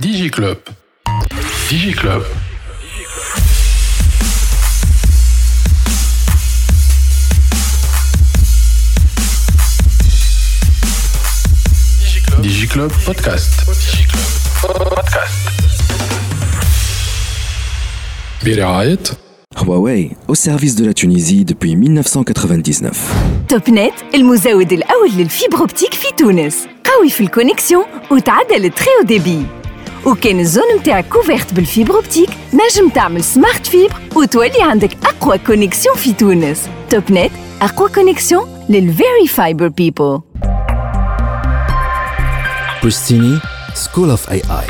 DigiClub. DigiClub. DigiClub Podcast. DigiClub Podcast. برعاية Huawei au service de la Tunisie depuis 1999. توب نت المزود الأول للفيبر اوبتيك في تونس قوي في الكونيكسيون وتعدل التري او ديبي وكان الزون متاعك كوفيرت بالفيبر اوبتيك نجم تعمل سمارت فيبر وتولي عندك أقوى كونيكسيون في تونس توب نت أقوى كونيكسيون للفيري فايبر بيبل Pristini School of AI.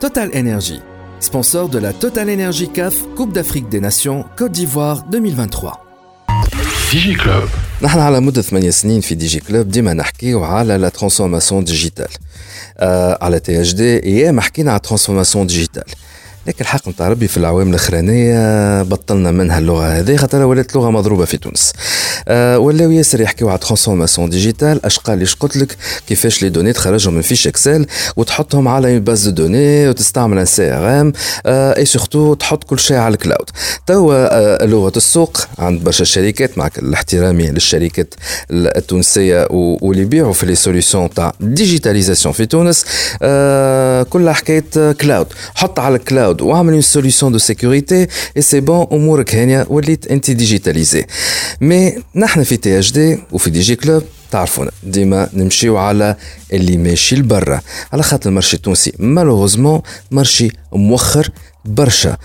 Total Energy, sponsor de la Total Energy CAF Coupe d'Afrique des Nations Côte d'Ivoire 2023. DigiClub. نحن على مدة ثمانية سنين في دي جي كلوب ديما نحكيو على لا ترانسفورماسيون ديجيتال على تي اش دي أيام حكينا على ترانسفورماسيون ديجيتال لكن الحق نتاع ربي في العوام الأخرانية بطلنا منها اللغة هذه خاطر ولات لغة مضروبة في تونس. آه ولاو ياسر يحكيو على ترانسفورماسيون ديجيتال اش قال ليش قلت لك كيفاش لي دوني تخرجهم من فيش اكسل وتحطهم على اون باز دو دوني وتستعمل ان سي ار ام اي سورتو تحط كل شيء على الكلاود. توا آه لغة السوق عند برشا شركات مع احترامي للشركات التونسية واللي يبيعوا في لي سوليسيون تاع ديجيتاليزاسيون في تونس آه كلها حكاية كلاود حط على الكلاود. واعمل اون سوليسيون دو سيكوريتي اي سي بون امورك هانيه وليت انت ديجيتاليزي مي نحن في تي اش دي وفي دي جي كلوب تعرفونا ديما نمشيو على اللي ماشي لبرا على خاطر المارشي التونسي مالوغوزمون مارشي موخر برشا.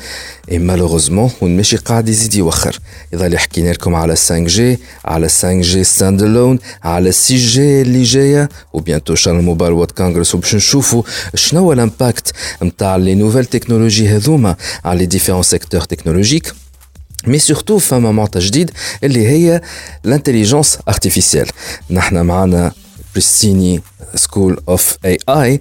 اي مالوغوزمون ونمشي قاعد يزيد يوخر. يظل حكينا لكم على 5 جي على 5 جي ستاند على 6 جي اللي جاية وبيانتو موبايل وات كونغرس وباش نشوفوا شنو هو الامباكت نتاع لي نوفيل تكنولوجي هذوما على لي ديفيرون سيكتور تكنولوجيك مي سورتو فما معطى جديد اللي هي الانتليجنس ارتيفيسيال نحن معنا بريستيني سكول اوف اي اي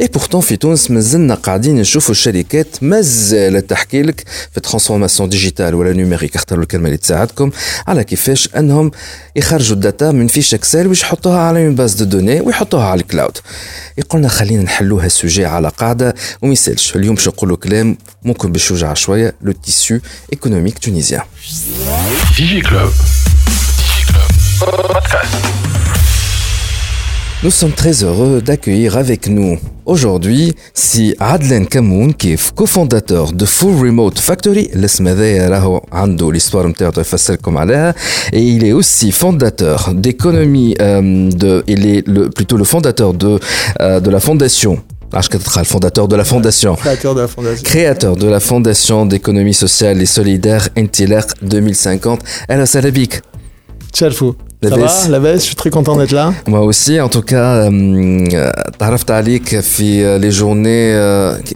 اي بورتون في تونس مازلنا قاعدين نشوفوا الشركات مازالت تحكي لك في ترانسفورماسيون ديجيتال ولا نيميريك اختاروا الكلمة اللي تساعدكم على كيفاش انهم يخرجوا الداتا من فيش اكسل ويش يحطوها على اون باز دو دوني ويحطوها على الكلاود يقولنا خلينا نحلوها السوجي على قاعدة. وما يسالش. اليوم باش نقولوا كلام ممكن باش يوجع شوية لو تيسو ايكونوميك تونيزيان DigiClub. DigiClub Podcast. Nous sommes très heureux d'accueillir avec nous aujourd'hui si Adlen Kamoun qui est cofondateur de Full Remote Factory, hein, l'histoire et il est aussi fondateur d'économie euh, de il est le, plutôt le fondateur de euh, de la fondation ah, le fondateur de la fondation. Créateur de la fondation. Créateur de la fondation d'économie sociale et solidaire Intilaq 2050. Alors, Salabik. Tchalfou. La Ça baisse. va, la baisse, je suis très content d'être là. Moi aussi, en tout cas, euh, تعرفت عليك في les journées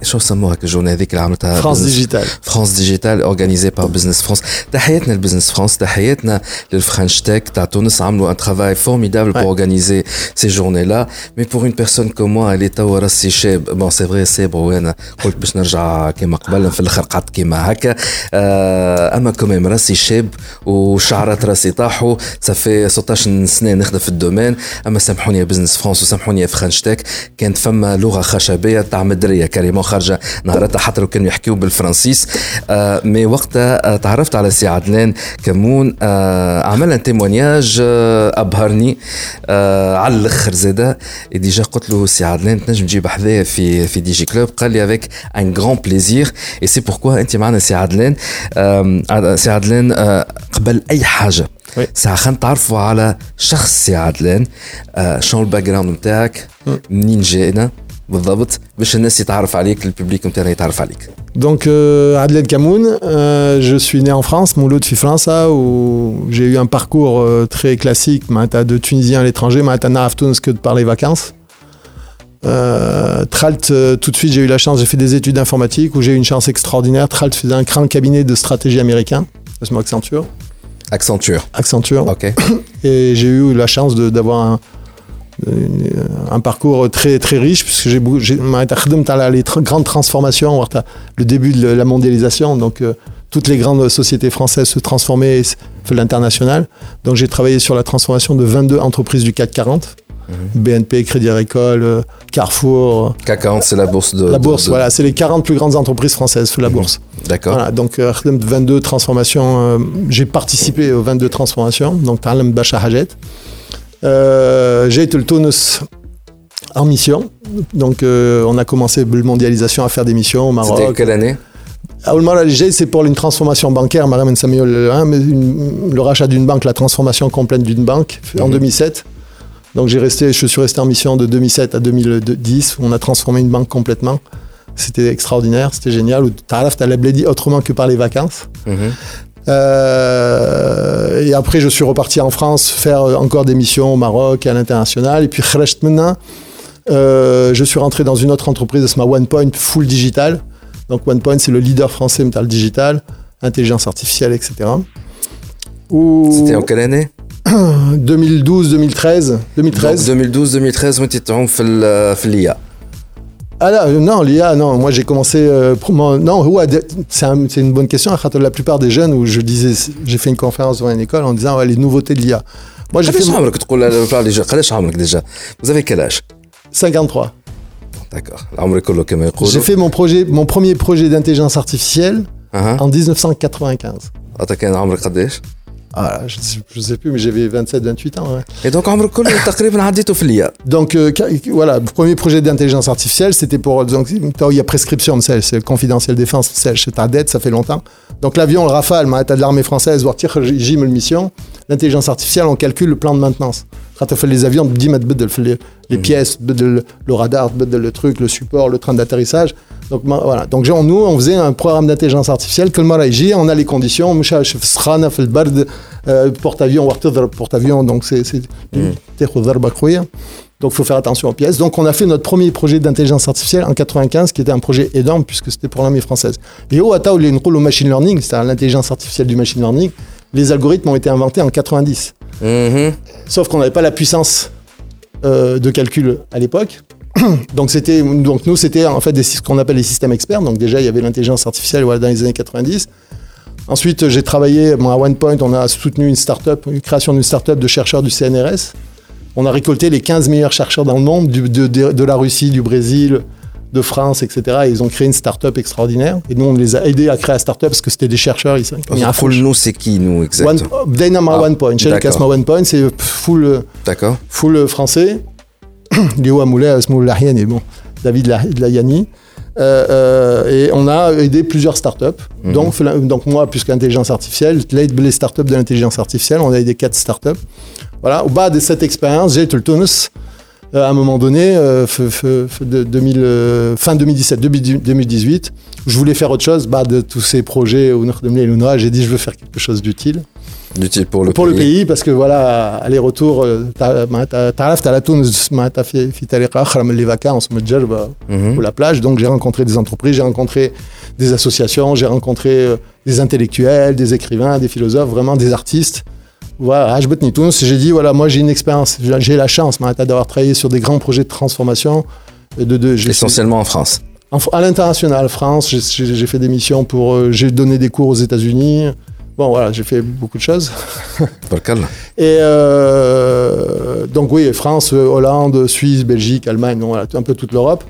euh, شو سموها كل journée هذيك اللي عملتها France Business- Digital. France Digital organisée par Business France. تحياتنا لبزنس فرانس تحياتنا للفرنش تك تاع تونس عملوا un travail formidable pour Ouais. organiser ces journées-là. Mais pour une personne comme moi, اللي توا راسي شاب bon c'est vrai صابر وانا قلت باش نرجع كيما قبل في الاخر قعدت كيما هكا آه، اما كمان راسي شاب وشعرات راسي طاحوا صافي 16 سنه نخدم في الدومين. أما سامحوني يا بزنس فرانس وسامحوني يا فرنش تك كانت فما لغة خشبية تاع مدريه كريمون خارجه نهارتها حتى لو كانوا يحكيو بالفرنسيس. آه مي وقتها آه تعرفت على سي عدنان كمون آه عمل ان تيمونياج آه أبهرني آه على الأخر زادة. ديجا قلت له سي عدنان تنجم تجيب حذايا في في دي جي كلوب؟ قال لي افيك ان غران بليزير اي سي بوركوا أنت معنا سي عدنان؟ آه سي عدنان آه قبل أي حاجة. وي. ساعة خلينا نتعرفوا على شخص سي عدلان آه شنو الباك جراوند نتاعك منين جاينا بالضبط باش الناس يتعرف عليك الببليك نتاعنا يتعرف عليك Donc, euh, Adelaide Kamoun, euh, je suis né en France, Mouloud fi France, où j'ai eu un parcours euh, très classique, Mata de Tunisien à l'étranger, Mata Naraftoun, que de par les vacances. Euh, Tralt, euh, tout de suite, j'ai eu la chance, j'ai fait des études informatiques où j'ai eu une chance extraordinaire. Tralt faisait un grand cabinet de stratégie américain, c'est Accenture. Accenture. Accenture. Ok. Et j'ai eu la chance d'avoir un, un parcours très très riche puisque j'ai les grandes transformations le début de la mondialisation donc euh, toutes les grandes sociétés françaises se transformaient l'international donc j'ai travaillé sur la transformation de 22 entreprises du CAC 40 Mhm. BNP, Crédit Agricole, Carrefour. CAC 40, c'est la bourse de. La bourse, voilà, c'est les 40 plus grandes entreprises françaises sous la mhm. bourse. D'accord. Donc, euh, 22 euh, j'ai participé aux 22 transformations, donc Tarlem Bacha euh, J'ai été le tonus en mission, donc on a commencé Bulle Mondialisation à faire des missions au Maroc. C'était quelle année? Ah, c'est pour une transformation bancaire, Mariam Samuel, hein, mais le rachat d'une banque, la transformation complète d'une banque en mhm. 2007. Donc j'ai resté, je suis resté en mission de 2007 à 2010 où on a transformé une banque complètement. C'était extraordinaire, c'était génial. Taraf, t'as la dit autrement que par les vacances. Mhm. Euh, et après, je suis reparti en France faire encore des missions au Maroc et à l'international. Et puis, euh, je suis rentré dans une autre entreprise, c'est ma OnePoint full digital. Donc, OnePoint, c'est le leader français le digital, intelligence artificielle, etc. C'était en quelle année? 2012, 2013, 2013. 2012-2013 وانت تعوم في ال- في اليا Ah là, euh, non, l'IA, non, moi j'ai commencé. euh, pour moi- non, ouais, de- c'est un- c'est une bonne question. à Khater, La plupart des jeunes où je disais, j'ai fait une conférence dans une école en disant ouais, les nouveautés de l'IA. Moi j'ai fait قداش mon- عمرك تقول لا لا ديجا قداش عمرك ديجا Vous avez quel âge 53. D'accord. العمر كله كما J'ai يقولوا fait mon projet, mon premier projet d'intelligence artificielle اها en 1995. Ah, je ne sais plus, mais j'avais 27, 28 ans. Hein. Et donc, Donc, euh, voilà, premier projet d'intelligence artificielle, c'était pour. Euh, donc, il y a prescription, c'est confidentiel défense, c'est ta dette, ça fait longtemps. Donc l'avion, le Rafale, t'as de l'armée française. L'intelligence artificielle, on calcule le plan de maintenance. Quand on fait les avions, les, les mmh. pièces, le radar, le truc, le support, le train d'atterrissage. Donc voilà. Donc nous, on faisait un programme d'intelligence artificielle on a les conditions, euh, porte-avions, porte-avions, donc c'est mmh. Donc il faut faire attention aux pièces. Donc on a fait notre premier projet d'intelligence artificielle en 95, qui était un projet énorme puisque c'était pour l'armée française. Et au Atao, il y a une rôle au machine learning, c'est-à-dire l'intelligence artificielle du machine learning. Les algorithmes ont été inventés en 90. Mhm. Sauf qu'on n'avait pas la puissance euh, de calcul à l'époque. Donc, c'était, donc nous, c'était en fait ce qu'on appelle les systèmes experts. Donc déjà, il y avait l'intelligence artificielle voilà, dans les années 90. Ensuite, j'ai travaillé à OnePoint, on a soutenu une start-up, une création d'une start-up de chercheurs du CNRS on a récolté les 15 meilleurs chercheurs dans le monde, de, la Russie, du Brésil, de France, etc. Et ils ont créé une start-up extraordinaire. Et nous, on les a aidés à créer la start-up parce que c'était des chercheurs ici. Mais un full nous, c'est qui, nous, exactement One, Dynama ah, One Point. Chez One c'est full, euh, full euh, français. Léo Amoulet, Asmoul Lahian et bon, David Layani. Euh, euh, et on a aidé plusieurs startups. Mmh. Donc, donc moi, puisque intelligence artificielle, l'aide les startups de l'intelligence artificielle, on a aidé quatre startups. Voilà, au bas de cette expérience, j'ai eu le tonus euh, à un moment donné, euh, euh, fin 2017, 2018, où je voulais faire autre chose. bas de tous ces projets, j'ai dit je veux faire quelque chose d'utile. D'utile pour le pour pays. Pour le pays, parce que voilà, aller-retour, mhm. ou la plage. Donc j'ai rencontré des entreprises, j'ai rencontré des associations, j'ai rencontré des intellectuels, des écrivains, des philosophes, vraiment des artistes voilà, Hashbot Nitouns, j'ai dit, voilà, moi j'ai une expérience, j'ai la chance d'avoir travaillé sur des grands projets de transformation. Essentiellement en France. À l'international, France, j'ai fait des missions pour. Euh, j'ai donné des cours aux États-Unis. Bon, voilà, j'ai fait beaucoup de choses. Pas le et euh, donc, oui, France, Hollande, Suisse, Belgique, Allemagne, donc, voilà, un peu toute l'europe.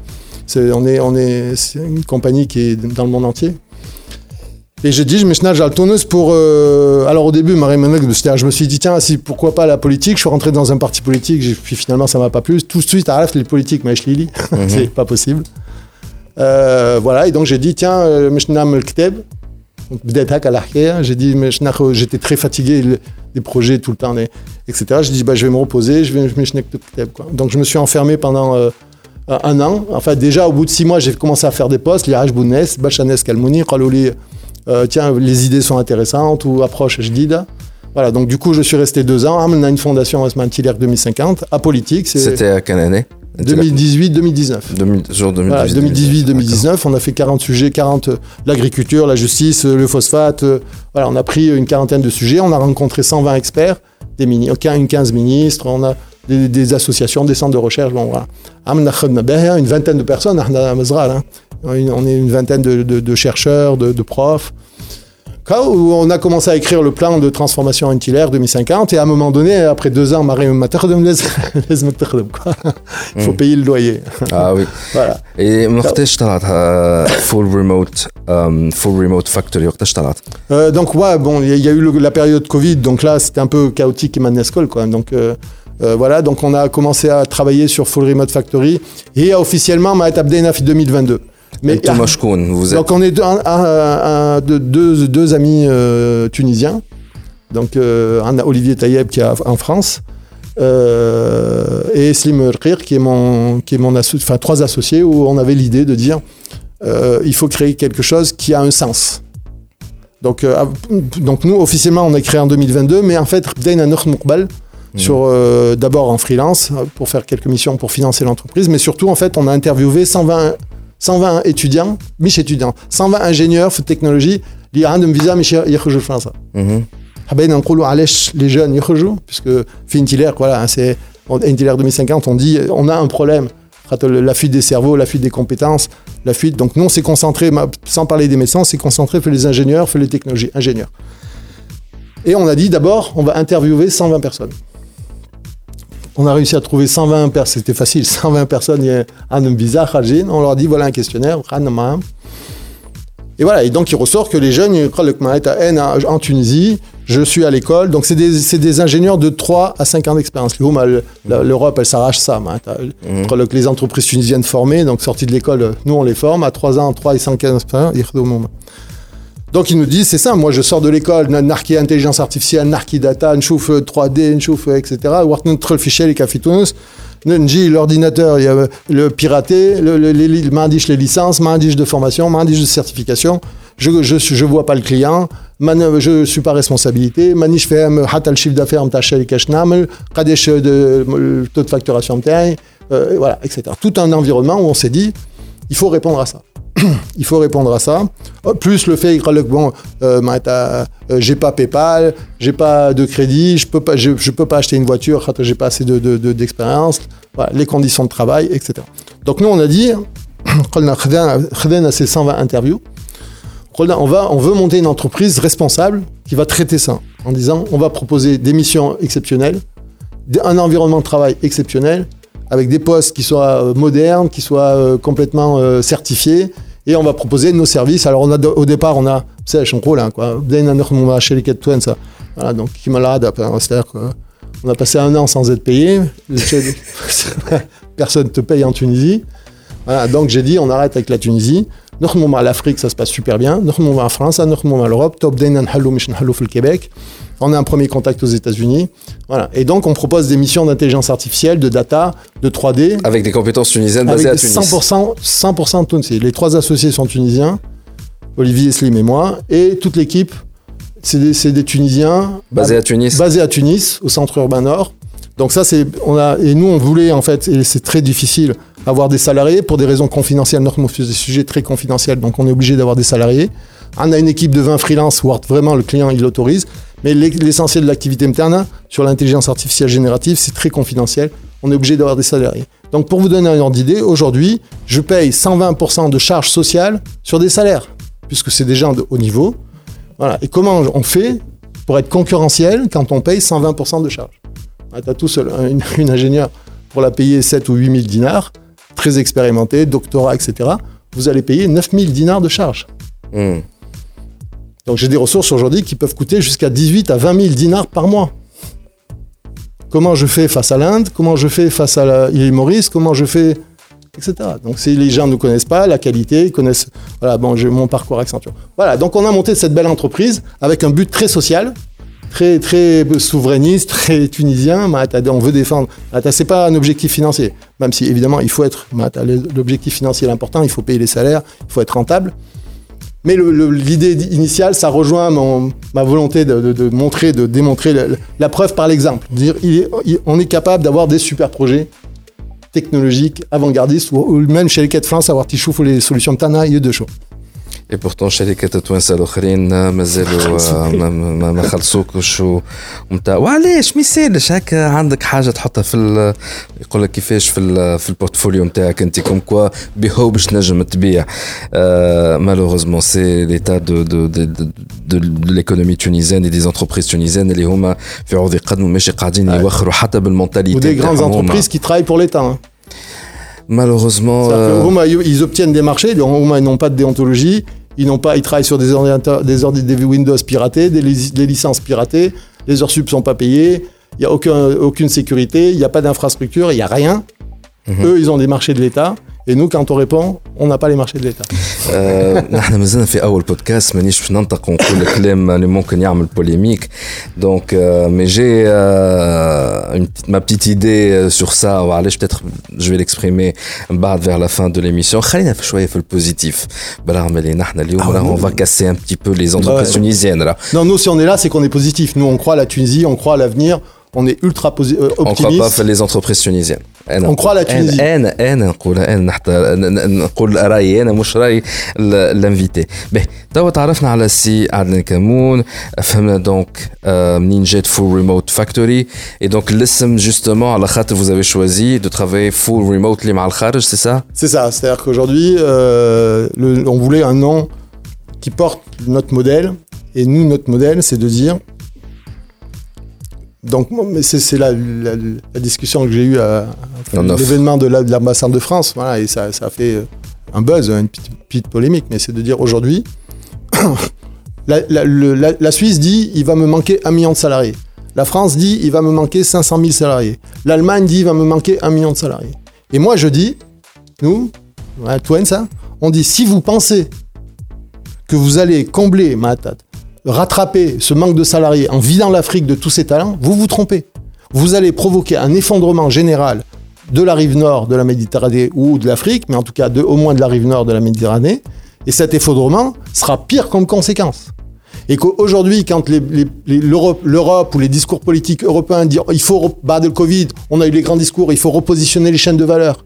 Est, on est, on est une compagnie qui est dans le monde entier. Et j'ai dit, je me suis nage pour. Euh... Alors au début, Marie ah, je me suis dit, tiens, si, pourquoi pas la politique? Je suis rentré dans un parti politique, puis finalement, ça m'a pas plu. Tout de suite, à les politiques, mais je Lili, mhm. c'est pas possible. Euh, voilà, et donc j'ai dit, tiens, j'ai dit, euh, j'étais très fatigué des projets tout le temps, etc. J'ai dit, bah, je vais me reposer, je vais me quoi. Donc je me suis enfermé pendant. Euh, un an, enfin déjà au bout de six mois j'ai commencé à faire des postes, l'Iraj Bounès, Bachanes Kalmouni, Khaloli euh, tiens, les idées sont intéressantes ou approche, je guide. Voilà, donc du coup, je suis resté deux ans. On a une fondation Osman Tillerk 2050 à Politique. C'était à quelle année 2018-2019. Genre 2018-2019, on a fait 40 sujets, 40 l'agriculture, la justice, euh, le phosphate. Euh, voilà, on a pris une quarantaine de sujets, on a rencontré 120 experts, des mini, une 15 ministres, on a des, associations, des centres de recherche. Bon, voilà. Une vingtaine de personnes, on hein. a on est une vingtaine de, de- de chercheurs, de, de profs. Quand on a commencé à écrire le plan de transformation antillaire 2050, et à un moment donné, après deux ans, Marie m'a تخدم, laisse- laisse-moi تخدم, quoi. il faut payer le loyer. Ah oui. Voilà. Et من وقتاش طلعت آه، full remote آم، full remote factory وقتاش طلعت؟ Euh, donc ouais, bon, il y, a- il y a eu le- la période Covid, donc là c'était un peu chaotique et manescol quoi. Donc euh, euh, voilà, donc on a commencé à travailler sur Full Remote Factory et officiellement ma Abdena fi 2022. Mais Thomas ah, Shkoun, vous êtes. Donc on est deux, amis euh, tunisiens. Donc euh, Olivier Tayeb qui est en France. Euh, et Slim Rkir qui est mon, qui enfin, trois associés où on avait l'idée de dire il faut créer quelque chose qui a un sens. Donc, nous, officiellement, on a créé en 2022, mais en fait, Rdain Mourbal, mmh. sur d'abord en freelance pour faire quelques missions pour financer l'entreprise, mais surtout en fait on a interviewé 120 120 étudiants مش étudiants 120 ingénieurs في التكنولوجي اللي عندهم فيزا مش يخرجوا لفرنسا Mhm. حبينا نقولوا علاش les jeunes يخرجوا puisque في Intillaire voilà c'est en Intillaire 2050 on dit on a un problème خاطر la fuite des cerveaux la fuite des compétences la fuite donc nous on s'est concentré ma- sans parler des médecins on s'est concentré sur les ingénieurs sur les technologies ingénieurs et on a dit d'abord on va interviewer 120 personnes on a réussi à trouver 120 personnes, c'était facile, 120 personnes, il y a un Kharjin. on leur dit voilà un questionnaire, et voilà, et donc il ressort que les jeunes, en Tunisie, je suis à l'école, donc c'est des, des ingénieurs de 3 à 5 ans d'expérience. L'Europe, elle s'arrache ça. Crois que les entreprises tunisiennes formées, donc sorties de l'école, nous on les forme à 3 ans, 3 et 5 ans d'expérience, donc ils nous disent, c'est ça, moi je sors de l'école, narki intelligence artificielle, narki data, nchouf 3D, euh, nchouf, etc. Wartnut Trollfichel et Kafitunus, Nji, l'ordinateur, il y a euh, le piraté, le, le, les, les licences, m'indige de formation, m'indige de certification, je ne je, vois pas le client, euh, je ne suis pas responsabilité, manish fem, hatal chiffre d'affaires, m'tachel et kashnamel, kadesh de taux de facturation, euh, voilà, etc. Tout un environnement où on s'est dit, il faut répondre à ça il faut répondre à ça. Oh, plus le fait que bon, euh, euh, j'ai pas PayPal, j'ai pas de crédit, je peux pas, je, peux pas acheter une voiture, j'ai pas assez d'expérience, les conditions de travail, etc. Donc nous on a dit, on a ces 120 interviews. On, va, on veut monter une entreprise responsable qui va traiter ça en disant on va proposer des missions exceptionnelles, un environnement de travail exceptionnel, avec des postes qui soient euh, modernes, qui soient euh, complètement euh, certifiés. Et on va proposer nos services. Alors, on a, au départ, on a, c'est un rôle, hein, quoi. Voilà, donc, qui malade, c'est-à-dire qu'on a passé un an sans être payé. Personne ne te paye en Tunisie. Voilà, donc, j'ai dit, on arrête avec la Tunisie. Nous sommes à l'Afrique, ça se passe super bien. Nous sommes en France, nous sommes en Europe. Top Day, nous le Québec. On a un premier contact aux États-Unis. Voilà. Et donc, on propose des missions d'intelligence artificielle, de data, de 3D. Avec des compétences tunisiennes basées à 100%, 100 tunisiens. Les trois associés sont tunisiens, Olivier, Slim et moi. Et toute l'équipe, c'est des, Tunisiens. Basés à Tunis. Basés à Tunis, au centre urbain nord. Donc ça, c'est, on a, et nous, on voulait, en fait, et c'est très difficile, avoir des salariés pour des raisons confidentielles. Notre c'est des sujets très confidentiels, donc on est obligé d'avoir des salariés. On a une équipe de 20 freelance, où vraiment le client il l'autorise. Mais l'e- l'essentiel de l'activité interne, sur l'intelligence artificielle générative, c'est très confidentiel. On est obligé d'avoir des salariés. Donc pour vous donner un ordre d'idée, aujourd'hui, je paye 120% de charges sociales sur des salaires, puisque c'est des gens de haut niveau. Voilà. Et comment on fait pour être concurrentiel quand on paye 120% de charges? Ah, Tu as tout seul une, une ingénieure pour la payer 7 ou 8 000 dinars, très expérimentée, doctorat, etc. Vous allez payer 9 000 dinars de charges. Hmm. Donc j'ai des ressources aujourd'hui qui peuvent coûter jusqu'à 18 à 20 000 dinars par mois. Comment je fais face à l'Inde? Comment je fais face à la- l'île Maurice? Comment je fais etc. Donc si les gens ne connaissent pas la qualité, ils connaissent voilà bon j'ai mon parcours Accenture. Voilà donc on a monté cette belle entreprise avec un but très social, très, très souverainiste, très tunisien. on veut défendre. c'est pas un objectif financier. Même si, évidemment, il faut être. L'objectif financier est important, il faut payer les salaires, il faut être rentable. Mais l'idée initiale, ça rejoint ma volonté de, montrer, de démontrer la, preuve par l'exemple. On est capable d'avoir des super projets technologiques, avant-gardistes, ou, même chez les quatre fins, savoir tichouf ou les solutions de Tana, il y a deux choses. اي بورتون شركات التوانسه الاخرين مازالوا ما, خلصوكش ومتاع وعلاش ما يسالش هكا عندك حاجة تحطها في ال- يقول لك كيفاش في ال- في البورتفوليو نتاعك انت كوم كوا بهو باش تنجم تبيع. مالوغوزمون سي ليتا دو دو دو دو دو ليكونومي تونيزيان دي زونتربريز تونيزيان اللي هما في عوض يقدموا ماشي قاعدين يوخروا حتى بالمونتاليتي des grandes entreprises qui travaillent pour l'État. malheureusement. Euh, ils obtiennent des marchés, ils n'ont pas de déontologie, ils n'ont pas, ils travaillent sur des ordinateurs, des, ordi, des Windows piratés, des, licences piratées, les heures sub sont pas payées, il n'y a aucune sécurité, il n'y a pas d'infrastructure, il n'y a rien. Mhm. Eux, ils ont des marchés de l'État, et nous, quand on répond, on n'a pas les marchés de l'État. آه، نحن مازلنا في اول بودكاست مانيش باش ننطق ونقول كلام اللي ممكن يعمل بوليميك دونك مي جي ما بتيت ايدي سور سا وعلاش بتاتر جو في ليكسبريمي من بعد فيغ لا فان دو ليميسيون خلينا في شويه في البوزيتيف بالرغم اللي نحن اليوم Ah, راه non. اون فا كاسي ان بتي بو لي زونتربريز Ouais. تونيزيان راه Non, nous, si on est là, c'est qu'on est positif. Nous, on croit à la Tunisie, on croit à l'avenir, on est ultra posi- euh, On croit pas optimiste. في les entreprises tunisiennes. أنا On croit à la أنا- Tunisie. أنا أنا نقول أنا حتى ن- ن- نقول رأيي أنا مش رأي الانفيتي. به توا تعرفنا على السي عدلان كمون فهمنا دونك آه، منين جات فول ريموت فاكتوري اي دونك الاسم جوستومون على خاطر vous avez choisi de travailler full remotely مع الخارج سي سا؟ C'est ça, c'est-à-dire qu'aujourd'hui, euh, le- on voulait un nom qui porte notre modèle. Et nous, notre modèle, c'est de dire. donc, c'est la, la, la discussion que j'ai eue à, l'événement de la- de l'ambassade de France. Voilà, et ça, ça a fait un buzz, une petite, petite polémique. Mais c'est de dire aujourd'hui, la, Suisse dit il va me manquer un million de salariés. La France dit il va me manquer 500 000 salariés. L'Allemagne dit il va me manquer un million de salariés. Et moi, je dis, nous, Twain, ça, on dit si vous pensez que vous allez combler, Mahatat, rattraper ce manque de salariés en vidant l'Afrique de tous ses talents, vous vous trompez. Vous allez provoquer un effondrement général de la rive nord de la Méditerranée ou de l'Afrique, mais en tout cas de, au moins de la rive nord de la Méditerranée. Et cet effondrement sera pire comme conséquence. Et qu'aujourd'hui, quand l'Europe ou les discours politiques européens disent il faut re- battre le Covid, on a eu les grands discours, il faut repositionner les chaînes de valeur.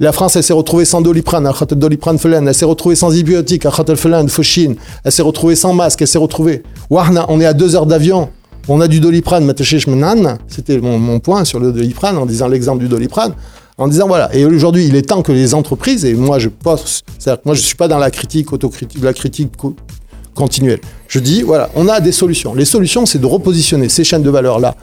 La France, elle s'est retrouvée sans doliprane, khatel doliprane felen. Elle s'est retrouvée sans antibiotiques, khatel felen, fauchine. Elle s'est retrouvée sans masque, elle s'est retrouvée. Wahna, on est à deux heures d'avion. On a du doliprane. C'était mon, point sur le doliprane, en disant l'exemple du doliprane. En disant voilà. Et aujourd'hui, il est temps que les entreprises, et moi je pense, que moi je suis pas dans la critique autocritique, la critique co- continuelle. Je dis voilà, on a des solutions. Les solutions, c'est de repositionner ces chaînes de valeur là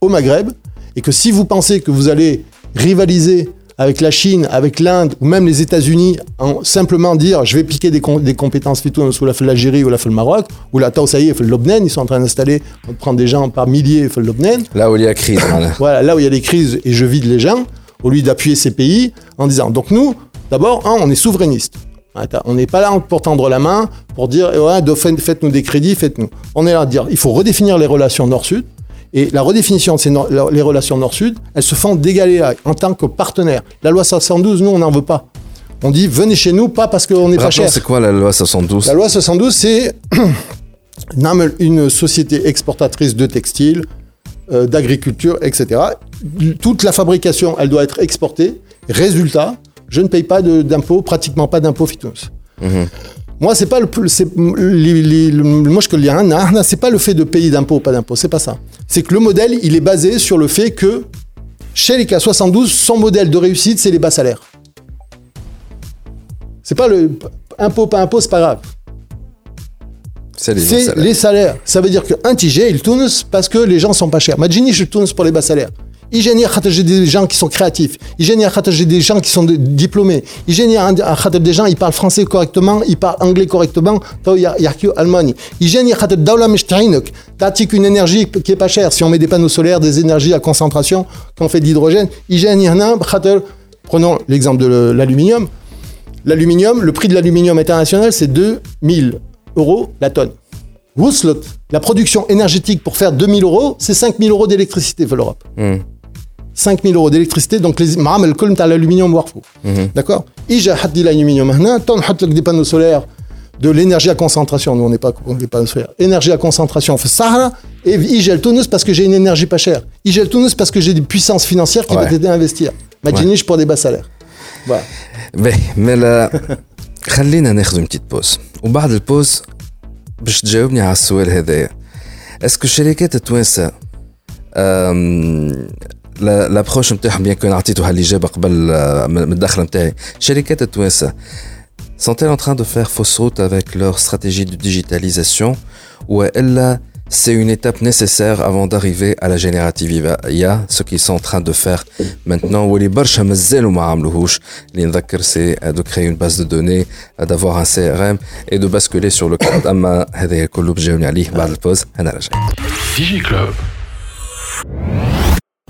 au Maghreb, et que si vous pensez que vous allez rivaliser avec la Chine, avec l'Inde ou même les États-Unis, en simplement dire je vais piquer des, com- des compétences phyto sous la fait l'Algérie ou la fait le Maroc, ou la Taosaïe fait le Lobnen, ils sont en train d'installer, de prendre des gens par milliers fait le Lobnen. Là où il y a crise. voilà. Voilà, là où il y a des crises et je vide les gens, au lieu d'appuyer ces pays en disant donc nous, d'abord, on est souverainiste. On n'est pas là pour tendre la main, pour dire eh ouais, faites-nous des crédits, faites-nous. On est là à dire il faut redéfinir les relations nord-sud. Et la redéfinition de ces les relations nord-sud, elles se font d'égal à en tant que partenaire. La loi 72, nous, on n'en veut pas. On dit venez chez nous, pas parce qu'on n'est pas cher. c'est quoi la loi 72 La loi 72, c'est une société exportatrice de textiles, euh, d'agriculture, etc. Toute la fabrication, elle doit être exportée. Résultat, je ne paye pas d'impôts, pratiquement pas d'impôts phytos. Moi, c'est pas le plus. c'est- moi, je le dis, c'est pas le fait de payer d'impôts ou pas d'impôts, c'est pas ça. C'est que le modèle, il est basé sur le fait que chez les K72, son modèle de réussite, c'est les bas salaires. C'est pas le impôt, pas impôt, c'est pas grave. C'est les salaires. les salaires. Ça veut dire qu'un TG, il tourne parce que les gens sont pas chers. Majini, je tourne pour les bas salaires. J'ai des gens qui sont créatifs. J'ai des gens qui sont diplômés. Igénie, des gens, ils parlent français correctement, ils parlent anglais correctement. T'attiques une énergie qui est pas chère. Si on met des panneaux solaires, des énergies à concentration, qu'on fait de l'hydrogène. Prenons l'exemple de l'aluminium. L'aluminium, le prix de l'aluminium international, c'est 2000 euros la tonne. La production énergétique pour faire 2000 euros, c'est 5000 euros d'électricité pour l'Europe. 5000 euros d'électricité, donc les معامل الكل نتاع l'aluminium وقفوا. D'accord إجا حد l'aluminium هنا تو نحط لك des panneaux solaires de l'énergie à concentration, nous on n'est pas contre les panneaux solaires, énergie à concentration في Sahara, et Igel Tunis parce que j'ai une énergie pas chère. Igel Tunis parce que j'ai des puissances financières qui Ouais. vont t'aider à investir. ما تجينيش pour des bas salaires voilà باهي مالا خلينا ناخذ une petite pause وبعد البوز باش تجاوبني على السؤال هذايا اسكو الشركات التوانسه لابروش نتاعهم بيان كون عطيتو هالاجابه قبل آه، من الدخله نتاعي الشركات التوانسه sont-elles en train de faire fausse route avec leur stratégie de digitalisation ou elle c'est une étape nécessaire avant d'arriver à la générative IA, ce qu'ils sont en train de faire maintenant. واللي برشا مازالوا ما عملوهوش اللي نذكر c'est de créer une base de données, d'avoir un CRM et de basculer sur le cloud. اما هذا كله بجاوني عليه بعد البوز انا راجع. Digi Club.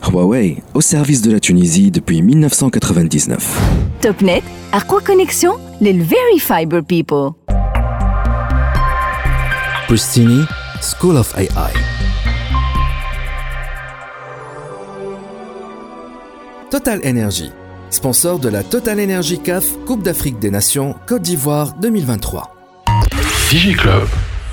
Huawei, au service de la Tunisie depuis 1999. Topnet, à quoi connexion Les Very Fiber People. Pristini, School of AI. Total Energy, sponsor de la Total Energy CAF Coupe d'Afrique des Nations Côte d'Ivoire 2023. DigiClub.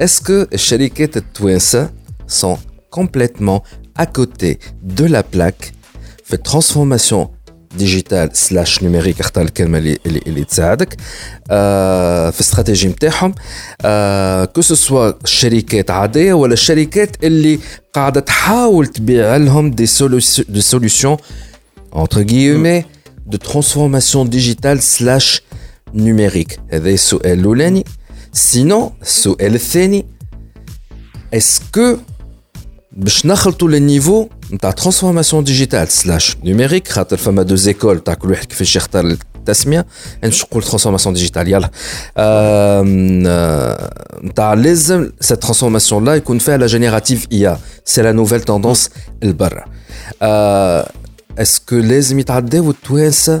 est-ce que الشركات التوانسة sont complètement à côté de la plaque في transformation ديجيتال سلاش نيميريك اختار الكلمه اللي اللي, اللي تساعدك آه في الاستراتيجي نتاعهم آه كو سوا الشركات عاديه ولا الشركات اللي قاعده تحاول تبيع لهم دي دي سوليوشن entre guillemets de transformation digitale slash numérique هذا السؤال الاولاني سينو السؤال الثاني اسكو باش نخلطوا لي نيفو نتاع ترانسفورماسيون ديجيتال سلاش نيميريك خاطر فما دو زيكول تاع كل واحد كيفاش يختار التسميه انا باش نقول ترانسفورماسيون ديجيتال يلا نتاع لازم سي ترانسفورماسيون لا يكون فيها لا جينيراتيف اي ا سي لا نوفيل توندونس البرا اسكو لازم يتعداو التوانسه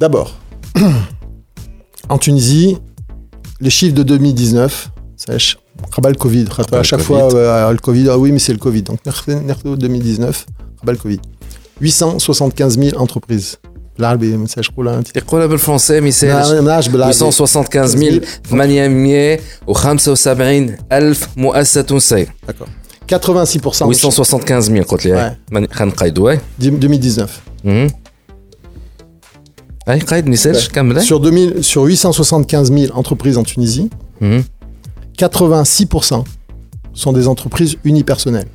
D'abord, en Tunisie, les chiffres de 2019, sèche, Rabat le Covid. Rabat à le chaque Covid. fois, euh, le Covid, ah oui, mais c'est le Covid. Donc, Nerfo 2019, Rabat le Covid. 875 000 entreprises. العربي ما نساش نقولها انت يقولها بالفرنسي ما يسالش ما نعرفش بالعربي 875 ألف مؤسسة تونسية D'accord. 86% 875 000 قلت لي Ouais. ماني- خلينا نقيدوا اي 2019. Sur, 2000, sur 875 000 entreprises en Tunisie, مهم. 86% sont des entreprises unipersonnelles.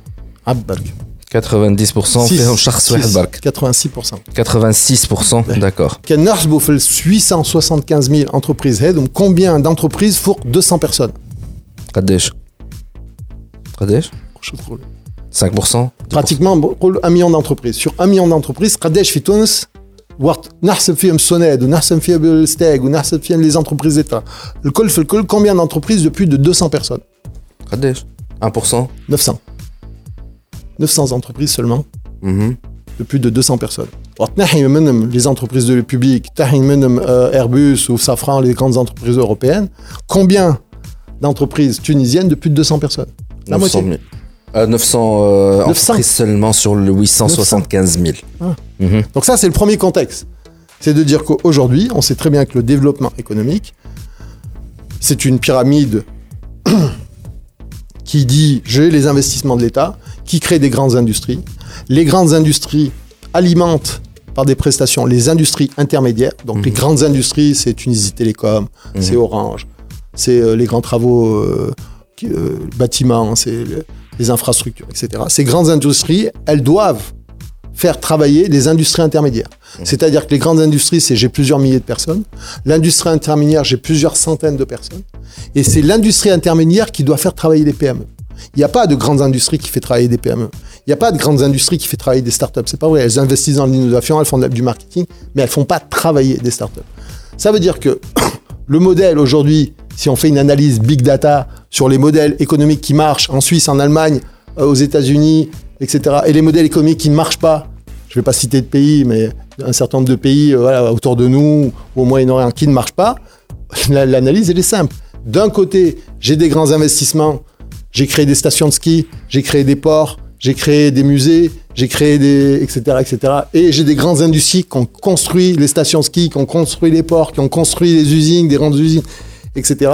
عبالك. 90% فيهم شخص واحد برك 86%. 86% d'accord كان نحسبوا في ال 875 000 entreprises هذم combien d'entreprises فوق 200 personnes قداش قداش شو تقول 5% pratiquement نقول 1 million d'entreprises sur 1 million d'entreprises قداش في تونس وقت نحسب فيهم السوناد ونحسب فيهم الستاج ونحسب فيهم les entreprises d'État الكل في الكل combien d'entreprises de plus de 200 personnes قداش 1% 900 900 entreprises seulement مهم. de plus de 200 personnes. وقت نحي منهم les entreprises de public, تحي منهم euh, Airbus ou Safran, les grandes entreprises européennes, combien d'entreprises tunisiennes de plus de 200 personnes La 900 moitié. 000 Euh, 900 euh, 900. entreprises seulement sur le 875 000 Ah. Mhm. Donc ça, c'est le premier contexte. C'est de dire qu'aujourd'hui, on sait très bien que le développement économique, c'est une pyramide qui dit j'ai les investissements de l'État, qui crée des grandes industries. Les grandes industries alimentent par des prestations les industries intermédiaires. Donc les grandes industries, c'est Tunisie Télécom, c'est Orange, c'est euh, les grands travaux euh, qui- euh, bâtiments, c'est les infrastructures, etc. Ces grandes industries, elles doivent faire travailler des industries intermédiaires. C'est-à-dire que les grandes industries, c'est j'ai plusieurs milliers de personnes. L'industrie intermédiaire, j'ai plusieurs centaines de personnes. Et c'est l'industrie intermédiaire qui doit faire travailler les PME. Il n'y a pas de grandes industries qui fait travailler des PME. Il n'y a pas de grandes industries qui fait travailler des startups. C'est pas vrai. Elles investissent dans l'innovation, elles font du marketing, mais elles font pas travailler des startups. Ça veut dire que le modèle aujourd'hui, si on fait une analyse big data sur les modèles économiques qui marchent en Suisse, en Allemagne, euh, aux États-Unis, etc., et les modèles économiques qui ne marchent pas, je ne vais pas citer de pays, mais un certain nombre de pays euh, autour de nous ou au Moyen-Orient qui ne marchent pas, la- l'analyse, est simple. D'un côté, j'ai des grands investissements, j'ai créé des stations de ski, j'ai créé des ports, j'ai créé des musées, j'ai créé des. etc. etc. Et j'ai des grandes industries qui ont construit les stations ski, qui ont construit les ports, qui ont construit les usines, des grandes usines, etc.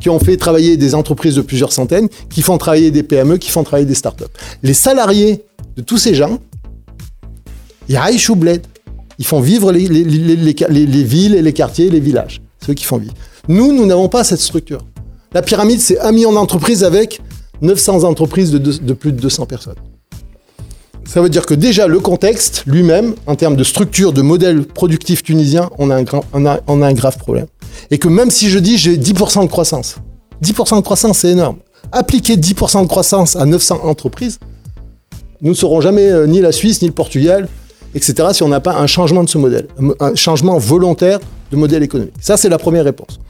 Qui ont fait travailler des entreprises de plusieurs centaines, qui font travailler des PME, qui font travailler des startups. Les salariés de tous ces gens, ils raillent ou bled. Ils font vivre les, les- les- les- les- les villes et les quartiers, les villages. C'est eux qui font vivre. Nous, nous n'avons pas cette structure. La pyramide, c'est un million d'entreprises avec 900 entreprises de plus de 200 personnes. Ça veut dire que déjà, le contexte lui-même, en termes de structure, de modèle productif tunisien, on a un, grave problème. Et que même si je dis j'ai 10% de croissance, 10% de croissance, c'est énorme. Appliquer 10% de croissance à 900 entreprises, nous ne serons jamais euh, ni la Suisse, ni le Portugal, etc., si on n'a pas un changement de ce modèle, un mo- un changement volontaire de modèle économique. Ça, c'est la première réponse.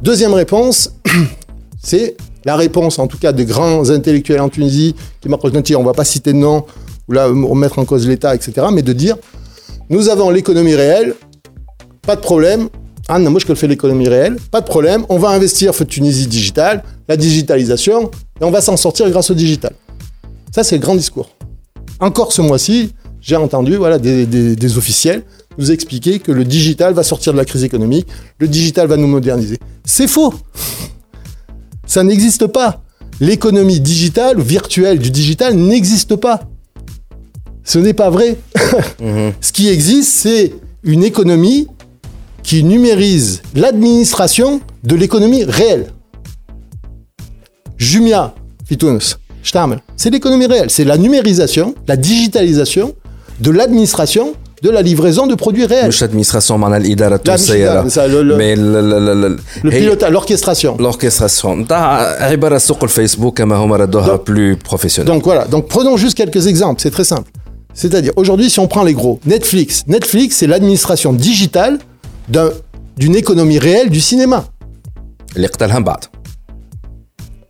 Deuxième réponse, c'est la réponse, en tout cas, des grands intellectuels en Tunisie qui tir, on ne va pas citer de nom, ou là, remettre en cause l'État, etc., mais de dire, nous avons l'économie réelle, pas de problème, ah non, moi je fais l'économie réelle, pas de problème, on va investir feu Tunisie digitale, la digitalisation, et on va s'en sortir grâce au digital. Ça, c'est le grand discours. Encore ce mois-ci, j'ai entendu voilà, des, des- des officiels nous expliquer que le digital va sortir de la crise économique, le digital va nous moderniser. C'est faux. Ça n'existe pas. L'économie digitale, virtuelle du digital n'existe pas. Ce n'est pas vrai. Ce qui existe, c'est une économie qui numérise l'administration de l'économie réelle. Jumia, Shtamel, c'est l'économie réelle. C'est la numérisation, la digitalisation de l'administration de la livraison de produits réels. Le, pilotage, l'orchestration. L'orchestration. Plus professionnel. Donc voilà, donc prenons juste quelques exemples, c'est très simple. C'est-à-dire, aujourd'hui, si on prend les gros, Netflix. Netflix, c'est l'administration digitale d'une économie réelle du cinéma. Les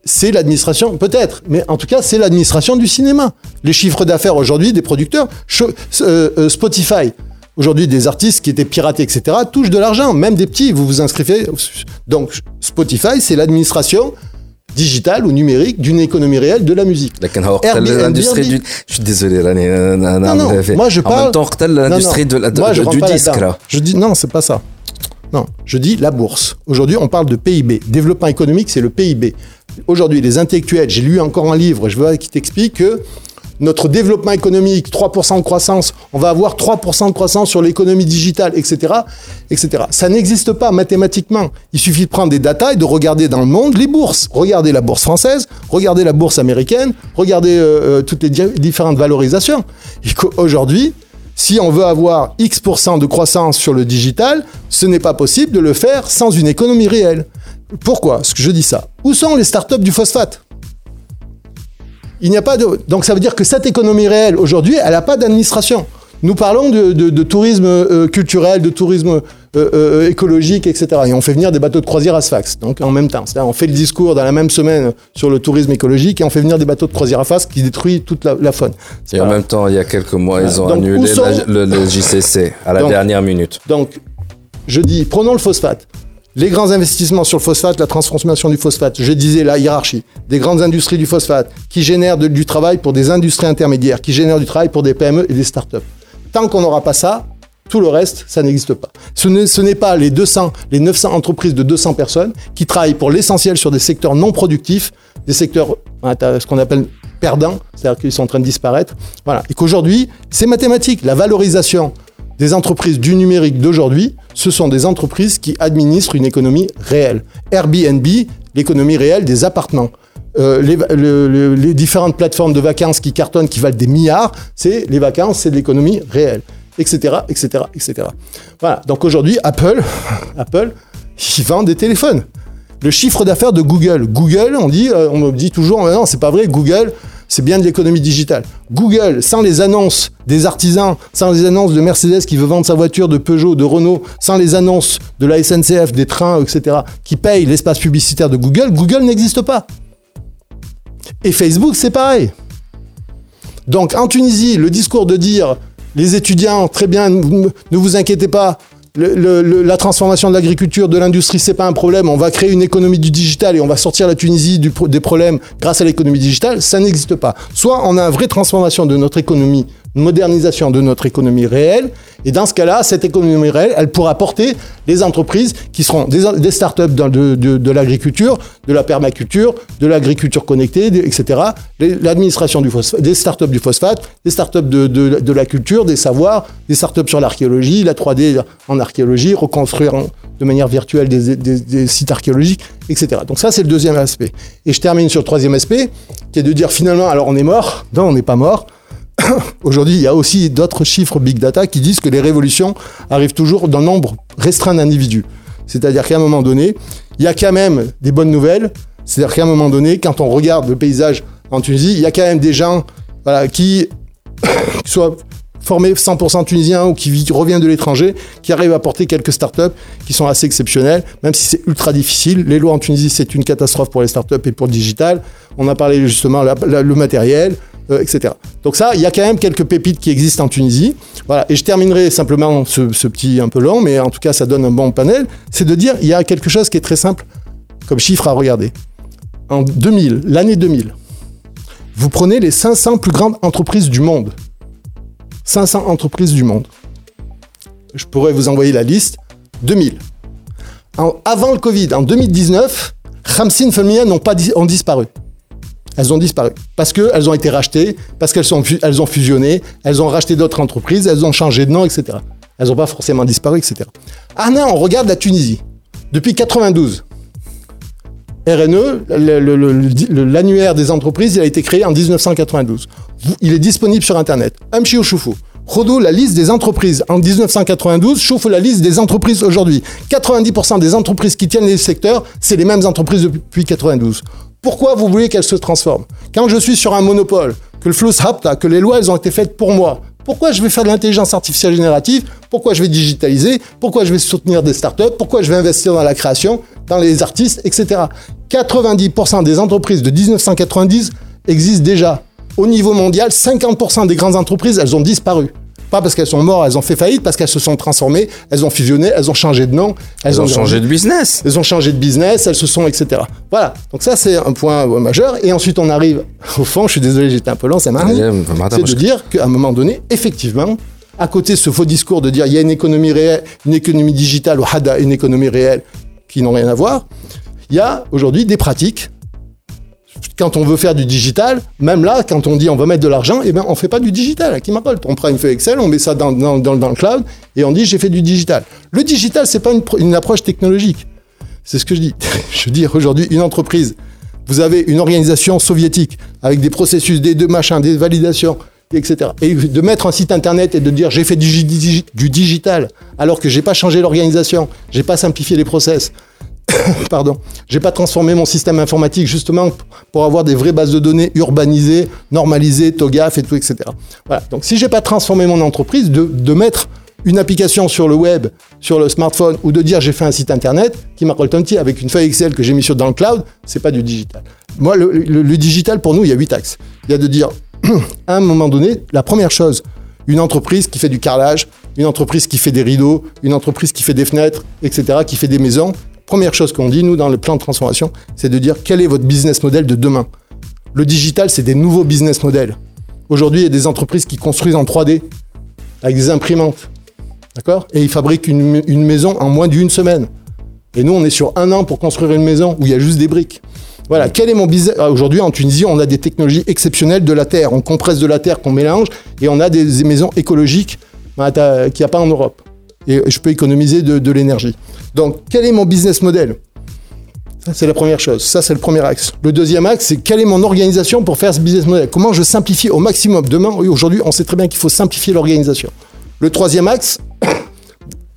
c'est l'administration, peut-être, mais en tout cas, c'est l'administration du cinéma. Les chiffres d'affaires aujourd'hui des producteurs, euh, euh, Spotify, aujourd'hui des artistes qui étaient piratés, etc., touchent de l'argent, même des petits, vous vous inscrivez. Donc Spotify, c'est l'administration digital ou numérique d'une économie réelle de la musique. l'industrie du... Je suis désolé, là, euh, non, non, non, moi je parle... En même temps, l'industrie du disque, là. Je dis non, c'est pas ça. Non, je dis la bourse. Aujourd'hui, on parle de PIB. Développement économique, c'est le PIB. Aujourd'hui, les intellectuels, j'ai lu encore un livre, je veux qui t'explique que notre développement économique, 3% de croissance, on va avoir 3% de croissance sur l'économie digitale, etc., etc. Ça n'existe pas mathématiquement. Il suffit de prendre des datas et de regarder dans le monde les bourses. Regardez la bourse française, regardez la bourse américaine, regardez euh, euh, toutes les di- différentes valorisations. Et qu'aujourd'hui, si on veut avoir X% de croissance sur le digital, ce n'est pas possible de le faire sans une économie réelle. Pourquoi Est-ce que je dis ça Où sont les startups du phosphate Il n'y a pas de... Donc ça veut dire que cette économie réelle, aujourd'hui, elle n'a pas d'administration. Nous parlons de, de- de tourisme euh, culturel, de tourisme euh, euh, écologique, etc. Et on fait venir des bateaux de croisière à Sfax. Donc en même temps, on fait le discours dans la même semaine sur le tourisme écologique et on fait venir des bateaux de croisière à Sfax qui détruisent toute la, la faune. Et en même temps, il y a quelques mois, ils ont Donc, annulé sont- la- le, le JCC à la Donc- dernière minute. Donc, je dis, prenons le phosphate. Les grands investissements sur le phosphate, la transformation du phosphate, je disais la hiérarchie, des grandes industries du phosphate qui génèrent de- du travail pour des industries intermédiaires, qui génèrent du travail pour des PME et des startups. Tant qu'on n'aura pas ça, Tout le reste, ça n'existe pas. Ce n'est pas les 200, les 900 entreprises de 200 personnes qui travaillent pour l'essentiel sur des secteurs non productifs, des secteurs, hein, ce qu'on appelle perdants, c'est-à-dire qu'ils sont en train de disparaître. Voilà. Et qu'aujourd'hui, c'est mathématique. La valorisation des entreprises du numérique d'aujourd'hui, ce sont des entreprises qui administrent une économie réelle. Airbnb, l'économie réelle des appartements. Euh, les, différentes plateformes de vacances qui cartonnent, qui valent des milliards, c'est les vacances, c'est de l'économie réelle etc., etc., etc. Voilà. Donc aujourd'hui, Apple, Apple, ils vendent des téléphones. Le chiffre d'affaires de Google. Google, on dit, euh, on me dit toujours, non, c'est pas vrai. Google, c'est bien de l'économie digitale. Google, sans les annonces des artisans, sans les annonces de Mercedes qui veut vendre sa voiture, de Peugeot, de Renault, sans les annonces de la SNCF, des trains, etc., qui payent l'espace publicitaire de Google, Google n'existe pas. Et Facebook, c'est pareil. Donc en Tunisie, le discours de dire les étudiants, très bien, ne vous inquiétez pas. la transformation de l'agriculture, de l'industrie, c'est pas un problème. On va créer une économie du digital et on va sortir la Tunisie des problèmes grâce à l'économie digitale. Ça n'existe pas. Soit on a une vraie transformation de notre économie modernisation de notre économie réelle. Et dans ce cas-là, cette économie réelle, elle pourra porter des entreprises qui seront des, startups de, de, l'agriculture, de la permaculture, de l'agriculture connectée, etc. L'administration du phosphate, des startups du phosphate, des startups de, de, de la culture, des savoirs, des startups sur l'archéologie, la 3D en archéologie, reconstruire de manière virtuelle des, des, des sites archéologiques, etc. Donc ça, c'est le deuxième aspect. Et je termine sur le troisième aspect, qui est de dire finalement, alors on est mort, non, on n'est pas mort, Aujourd'hui, il y a aussi d'autres chiffres big data qui disent que les révolutions arrivent toujours d'un nombre restreint d'individus. C'est-à-dire qu'à un moment donné, il y a quand même des bonnes nouvelles. C'est-à-dire qu'à un moment donné, quand on regarde le paysage en Tunisie, il y a quand même des gens qui, soient formés 100% tunisiens ou qui reviennent de l'étranger, qui arrivent à porter quelques startups qui sont assez exceptionnelles, même si c'est ultra difficile. Les lois en Tunisie, c'est une catastrophe pour les startups et pour le digital. On a parlé justement le matériel, euh, etc. Donc ça, il y a quand même quelques pépites qui existent en Tunisie. Voilà. Et je terminerai simplement ce, petit un peu long, mais en tout cas, ça donne un bon panel. C'est de dire, il y a quelque chose qui est très simple comme chiffre à regarder. En 2000, l'année 2000, vous prenez les 500 plus grandes entreprises du monde. 500 entreprises du monde. Je pourrais vous envoyer la liste. 2000. En, avant le Covid, en 2019, Khamsin Femia n'ont pas ont disparu elles ont disparu. Parce qu'elles ont été rachetées, parce qu'elles elles ont fusionné, elles ont racheté d'autres entreprises, elles ont changé de nom, etc. Elles n'ont pas forcément disparu, etc. Arna, on regarde la Tunisie. Depuis 92, RNE, l'annuaire des entreprises, il a été créé en 1992. Il est disponible sur Internet. Amchi Choufou. Khodo, la liste des entreprises en 1992, chauffe la liste des entreprises aujourd'hui. 90% des entreprises qui tiennent les secteurs, c'est les mêmes entreprises depuis 92. Pourquoi vous voulez qu'elle se transforme Quand je suis sur un monopole, que le Fluss Hapta, que les lois elles ont été faites pour moi, pourquoi je vais faire de l'intelligence artificielle générative Pourquoi je vais digitaliser Pourquoi je vais soutenir des startups Pourquoi je vais investir dans la création, dans les artistes, etc. 90% des entreprises de 1990 existent déjà. Au niveau mondial, 50% des grandes entreprises, elles ont disparu. Pas parce qu'elles sont mortes, elles ont fait faillite, parce qu'elles se sont transformées, elles ont fusionné, elles ont changé de nom. Elles, ont, changé de business. Elles ont changé de business, elles se sont, etc. Voilà. Donc ça, c'est un point majeur. Et ensuite, on arrive au fond. Je suis désolé, j'étais un peu long, c'est marrant. C'est de dire qu'à un moment donné, effectivement, à côté de ce faux discours de dire il y a une économie réelle, une économie digitale ou hada, une économie réelle qui n'ont rien à voir, il y a aujourd'hui des pratiques quand on veut faire du digital, même là, quand on dit on va mettre de l'argent, eh ben, on fait pas du digital. Qui m'appelle On prend une feuille Excel, on met ça dans, le cloud et on dit j'ai fait du digital. Le digital, c'est pas une, une approche technologique. C'est ce que je dis. je veux dire, aujourd'hui, une entreprise, vous avez une organisation soviétique avec des processus, des deux machins, des validations, etc. Et de mettre un site internet et de dire j'ai fait du, du, digital alors que j'ai pas changé l'organisation, j'ai pas simplifié les process, pardon, j'ai pas transformé mon système informatique justement pour avoir des vraies bases de données urbanisées, normalisées, TOGAF et tout, etc. Voilà. Donc si j'ai pas transformé mon entreprise, de, de, mettre une application sur le web, sur le smartphone, ou de dire j'ai fait un site internet qui m'a petit avec une feuille Excel que j'ai mis sur dans le cloud, c'est pas du digital. Moi, le, le, digital pour nous, il y a huit axes. Il y a de dire à un moment donné, la première chose, une entreprise qui fait du carrelage, une entreprise qui fait des rideaux, une entreprise qui fait des fenêtres, etc., qui fait des maisons, première chose qu'on dit, nous, dans le plan de transformation, c'est de dire quel est votre business model de demain. Le digital, c'est des nouveaux business models. Aujourd'hui, il y a des entreprises qui construisent en 3D avec des imprimantes. D'accord? Et ils fabriquent une, maison en moins d'une semaine. Et nous, on est sur un an pour construire une maison où il y a juste des briques. Voilà, quel est mon business? Ah, Aujourd'hui, en Tunisie, on a des technologies exceptionnelles de la terre. On compresse de la terre qu'on mélange et on a des, maisons écologiques bah, qu'il n'y a pas en Europe. Et je peux économiser de, l'énergie. Donc, quel est mon business model? C'est la première chose. Ça, c'est le premier axe. Le deuxième axe, c'est quelle est mon organisation pour faire ce business model? Comment je simplifie au maximum? Demain, aujourd'hui, on sait très bien qu'il faut simplifier l'organisation. Le troisième axe,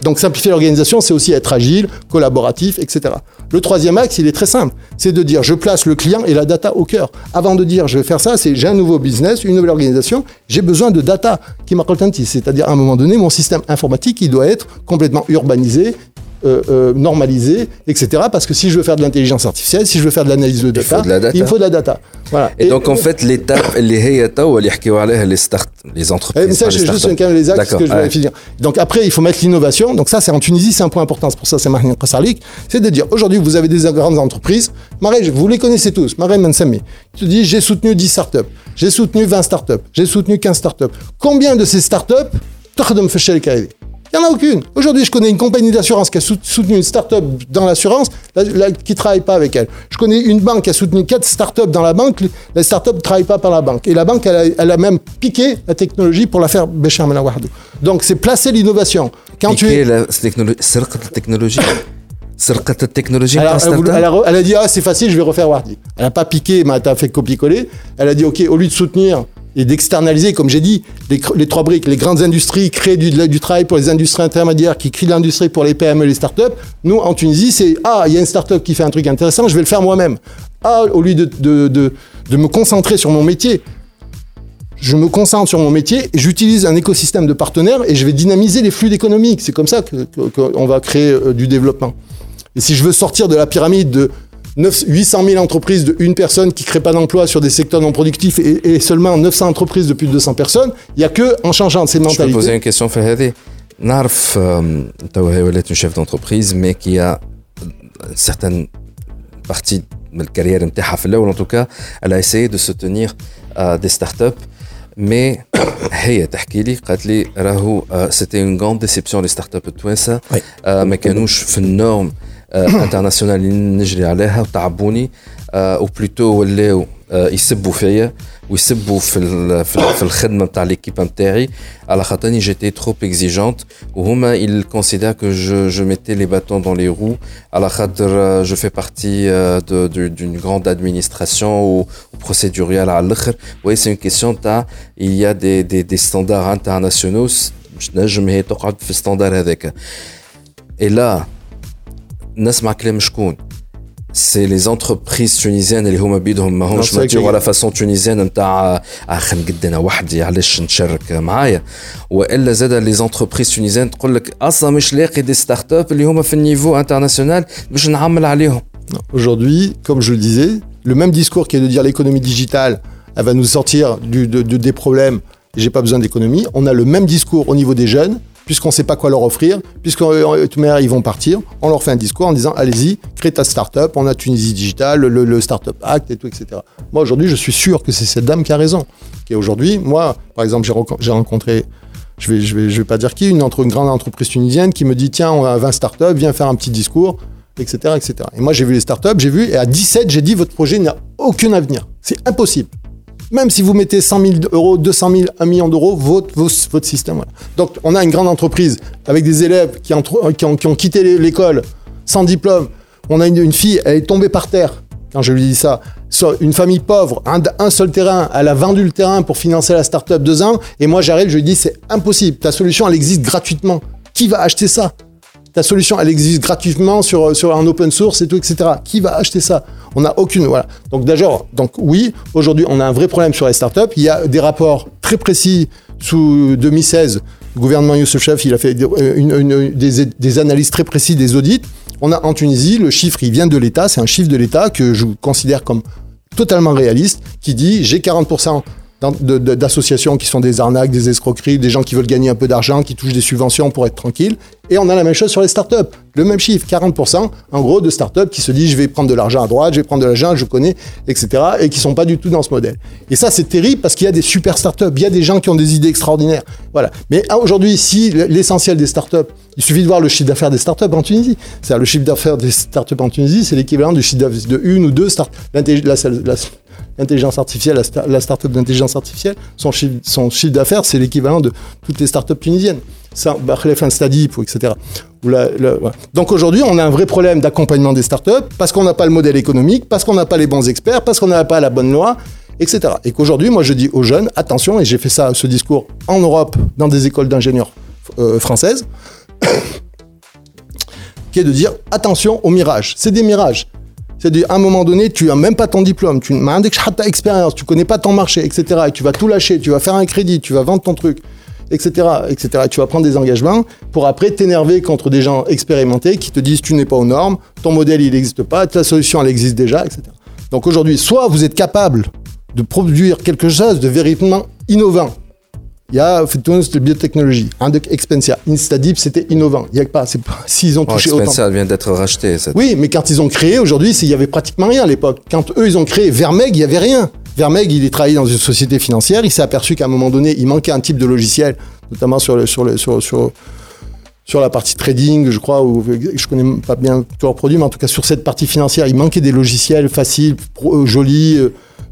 donc simplifier l'organisation, c'est aussi être agile, collaboratif, etc. Le troisième axe, il est très simple. C'est de dire, je place le client et la data au cœur. Avant de dire, je vais faire ça, c'est j'ai un nouveau business, une nouvelle organisation, j'ai besoin de data qui m'accompagne. C'est-à-dire, à un moment donné, mon système informatique, il doit être complètement urbanisé, euh, euh, normalisé, etc. Parce que si je veux faire de l'intelligence artificielle, si je veux faire de l'analyse de data, faut de la data. il me faut de la data. Voilà. Et donc en fait l'étape اللي هي توا اللي يحكيو عليها les start les Eh, entreprises mais ça, pas les je juste startups. quand même les axes D'accord, que je vais ouais. finir. Donc après, il faut mettre l'innovation. Donc ça, c'est en Tunisie, c'est un point important. C'est pour ça que c'est Mahmoud Qassalik. C'est de dire, aujourd'hui, vous avez des grandes entreprises. Marais, vous les connaissez tous. Marais Mansami. Tu dis, j'ai soutenu 10 startups. J'ai soutenu 20 startups. J'ai soutenu 15 startups. Combien de ces startups تخدم في الشركة هذه il n'y en a aucune. Aujourd'hui, je connais une compagnie d'assurance qui a soutenu une start-up dans l'assurance qui ne travaille pas avec elle. Je connais une banque qui a soutenu quatre start-up dans la banque. La start-up ne travaille pas par la banque. Et la banque, elle a, même piqué la technologie pour la faire bêcher Béchar Melawardou. Donc, c'est placer l'innovation. Quand piqué tu es... la technologie. La technologie. technologie elle a, elle, a, elle a, dit ah c'est facile je vais refaire Wardi elle n'a pas piqué mais elle a fait copier coller elle a dit ok au lieu de soutenir et d'externaliser, comme j'ai dit, les, trois briques, les grandes industries créent du, travail pour les industries intermédiaires, qui créent l'industrie pour les PME les startups. Nous, en Tunisie, c'est, ah, il y a une startup qui fait un truc intéressant, je vais le faire moi-même. Ah, au lieu de, de, de, me concentrer sur mon métier, je me concentre sur mon métier j'utilise un écosystème de partenaires et je vais dynamiser les flux économiques. C'est comme ça qu'on va créer euh, du développement. Et si je veux sortir de la pyramide de 9 800 000 entreprises de une personne qui ne crée pas d'emploi sur des secteurs non productifs et, et seulement 900 entreprises de plus de 200 personnes, il n'y a que en changeant de ces Je peux poser mentalités. une question في هذه نعرف آم، توا هي ولات une chef d'entreprise mais qui a une certaine partie من الكارير نتاعها في الاول en tout cas elle a essayé de se tenir à des startups mais هي تحكي لي قالت لي راهو آه، c'était une grande déception les startups التوانسه Oui. آه، ما كانوش في النورم انترناسيونال اللي نجري عليها وتعبوني او بلوتو ولاو آه، يسبوا فيا ويسبوا في ال- في ال- في الخدمه نتاع ليكيب نتاعي على خاطرني جيتي تروب اكزيجونت وهما ils considèrent que je, je mettais les bâtons dans les roues على خاطر آه، je fais partie euh, de- de- d'une grande administration ou, ou procéduriale على الاخر oui c'est une question تاع il y a des, des, des standards internationaux مش نجم هي تقعد في الستاندار هذاك et là نسمع كلام شكون سي لي زونتربريز تونيزيان اللي هما بيدهم ماهمش Non, c'est ماتيور que- على فاسون تونيزيان نتاع آه خلينا نقد انا وحدي علاش نشارك معايا والا زاد لي زونتربريز تونيزيان تقول لك اصلا مش لاقي دي ستارت اب اللي هما في النيفو انترناسيونال باش نعمل عليهم Aujourd'hui, comme je le disais, le même discours qui est de dire l'économie digitale, elle va nous sortir du- de, de- des problèmes, et j'ai pas besoin d'économie. On a le même discours au niveau des jeunes, puisqu'on sait pas quoi leur offrir, puisqu'on euh, ils vont partir. On leur fait un discours en disant allez-y, crée ta start-up, on a Tunisie Digital, le, Startup Act et tout, etc. Moi, aujourd'hui, je suis sûr que c'est cette dame qui a raison. Et aujourd'hui, moi, par exemple, j'ai renco- j'ai rencontré je vais, vais, pas dire qui, une grande entreprise tunisienne qui me dit tiens, on a 20 startups, viens faire un petit discours, etc. etc. Et moi, j'ai vu les startups, j'ai vu, et à 17, j'ai dit votre projet n'a aucun avenir. C'est impossible. Même si vous mettez 100 000 euros, 200 000, 1 million d'euros, votre, système. Donc, on a une grande entreprise avec des élèves qui, ont, qui, ont, qui ont quitté l'é- l'école sans diplôme. On a une, fille, elle est tombée par terre quand je lui dis ça. Une famille pauvre, un, un seul terrain, elle a vendu le terrain pour financer la start-up deux ans. Et moi, j'arrive, je lui dis c'est impossible. Ta solution, elle existe gratuitement. Qui va acheter ça? Ta solution, elle existe gratuitement sur, un open source et tout, etc. Qui va acheter ça? On n'a aucune. Voilà. Donc, d'abord, donc oui, aujourd'hui, on a un vrai problème sur les startups. Il y a des rapports très précis sous 2016. Le gouvernement Youssef il a fait une- des, des analyses très précises des audits. On a en Tunisie, le chiffre, il vient de l'État. C'est un chiffre de l'État que je considère comme totalement réaliste, qui dit j'ai 40% dans- de- de- d'associations qui sont des arnaques, des escroqueries, des gens qui veulent gagner un peu d'argent, qui touchent des subventions pour être tranquilles. Et on a la même chose sur les startups. Le même chiffre, 40% en gros de startups qui se disent je vais prendre de l'argent à droite, je vais prendre de l'argent, je connais, etc. et qui sont pas du tout dans ce modèle. Et ça, c'est terrible parce qu'il y a des super startups, il y a des gens qui ont des idées extraordinaires. Voilà. Mais ah, aujourd'hui, si l'essentiel des startups, il suffit de voir le chiffre d'affaires des startups en Tunisie. C'est-à-dire le chiffre d'affaires des startups en Tunisie, c'est l'équivalent du chiffre d'affaires de une ou deux startups. La, sta- la startup d'intelligence artificielle, son chiffre, d'affaires, c'est l'équivalent de toutes les startups tunisiennes. Ça, Instadip, ou etc. Donc aujourd'hui, on a un vrai problème d'accompagnement des startups parce qu'on n'a pas le modèle économique, parce qu'on n'a pas les bons experts, parce qu'on n'a pas la bonne loi, etc. Et qu'aujourd'hui, moi, je dis aux jeunes, attention, et j'ai fait ça, ce discours en Europe, dans des écoles d'ingénieurs euh, françaises, qui est de dire attention aux mirages. C'est des mirages. C'est-à-dire, à un moment donné, tu n'as même pas ton diplôme, tu n'as pas expérience, tu connais pas ton marché, etc. Et tu vas tout lâcher, tu vas faire un crédit, tu vas vendre ton truc, etc., etc. Et tu vas prendre des engagements pour après t'énerver contre des gens expérimentés qui te disent tu n'es pas aux normes, ton modèle il n'existe pas, ta solution elle existe déjà, etc. Donc aujourd'hui, soit vous êtes capable de produire quelque chose de véritablement innovant. Il y a fait de biotechnologie, un de Expensia, Instadip, c'était innovant. Il y a pas, c'est pas s'ils ont Oh, touché autant. Spencer vient d'être racheté. cette- Oui, mais quand ils ont créé, aujourd'hui, il y avait pratiquement rien à l'époque. Quand eux, ils ont créé Vermeg, il y avait rien. Vermeg, il est travaillé dans une société financière. Il s'est aperçu qu'à un moment donné, il manquait un type de logiciel, notamment sur le, sur le, sur, sur, sur la partie trading, je crois, ou je connais pas bien tous leurs produits, mais en tout cas sur cette partie financière, il manquait des logiciels faciles, pro- euh, jolis,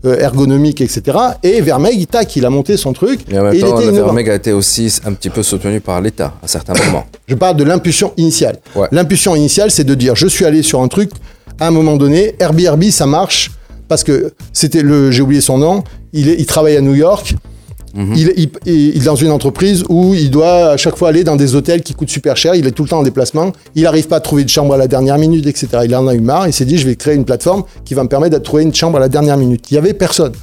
euh, ergonomiques, etc. Et Vermeg, tac, il a monté son truc. Et en même et il temps, le a été aussi un petit peu soutenu par l'État à certains moments. Je parle de l'impulsion initiale. Ouais. L'impulsion initiale, c'est de dire je suis allé sur un truc, à un moment donné, Airbnb, ça marche, parce que c'était le, j'ai oublié son nom, il, est, il travaille à New York, il, est- il- il est dans une entreprise où il doit à chaque fois aller dans des hôtels qui coûtent super cher, il est tout le temps en déplacement, il n'arrive pas à trouver de chambre à la dernière minute, etc. Il en a eu marre, il s'est dit je vais créer une plateforme qui va me permettre de trouver une chambre à la dernière minute. Il n'y avait personne.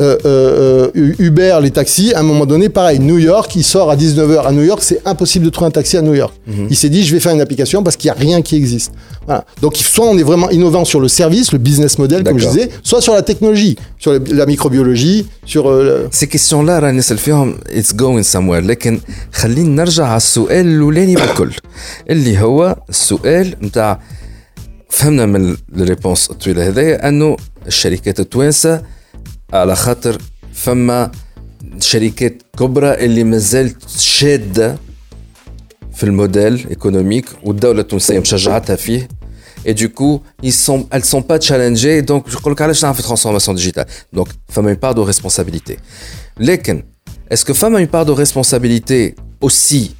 Euh, euh, euh, Uber, les taxis, à un moment donné, pareil, New York, il sort à 19h à New York, c'est impossible de trouver un taxi à New York. Il s'est dit, je vais faire une application parce qu'il n'y a rien qui existe. Voilà. Donc, soit on est vraiment innovant sur le service, le business model, comme je D'accord. disais, soit sur la technologie, sur le- la microbiologie, sur euh, le- سي كيستيون لا راني نسال فيهم اتس جوين سموير لكن خلينا نرجع على السؤال الاولاني بالكل اللي هو السؤال نتاع فهمنا من الريبونس الطويله هذايا انه الشركات التوانسه على خاطر فما شركات كبرى اللي مازالت شاده في الموديل ايكونوميك والدوله التونسيه مشجعتها فيه et du coup ils sont elles sont pas challengées donc je crois que علاش نعرف transformation digitale donc فما une part de responsabilité لكن est-ce que فما une part de responsabilité aussi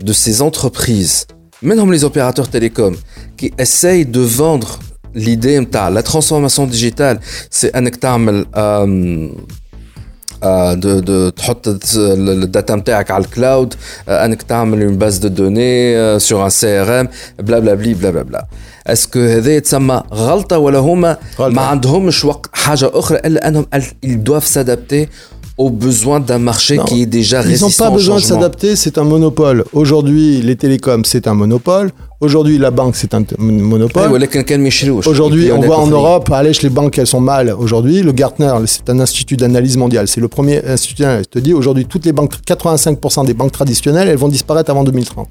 de ces entreprises même les opérateurs télécoms qui essayent de vendre l'idée نتاع la transformation digitale c'est انك تعمل euh, آه، de de تحط الداتا نتاعك على الكلاود آه، انك تعمل اون باز دو دوني سور ان سي ار ام بلا بلا بلي بلا بلا بلا اسكو هذا يتسمى غلطه ولا هما غلطة. ما عندهمش وقت حاجه اخرى الا انهم ils doivent s'adapter aux besoins d'un marché qui est déjà ils résistant. Ils n'ont pas besoin de s'adapter, c'est un monopole. Aujourd'hui, les télécoms, c'est un monopole. Aujourd'hui, la banque, c'est un monopole. Aujourd'hui, on voit en Europe, à les banques, elles sont mal. Aujourd'hui, le Gartner, c'est un institut d'analyse mondiale. C'est le premier institut d'analyse. Je te dis, aujourd'hui, toutes les banques, 85% des banques traditionnelles, elles vont disparaître avant 2030.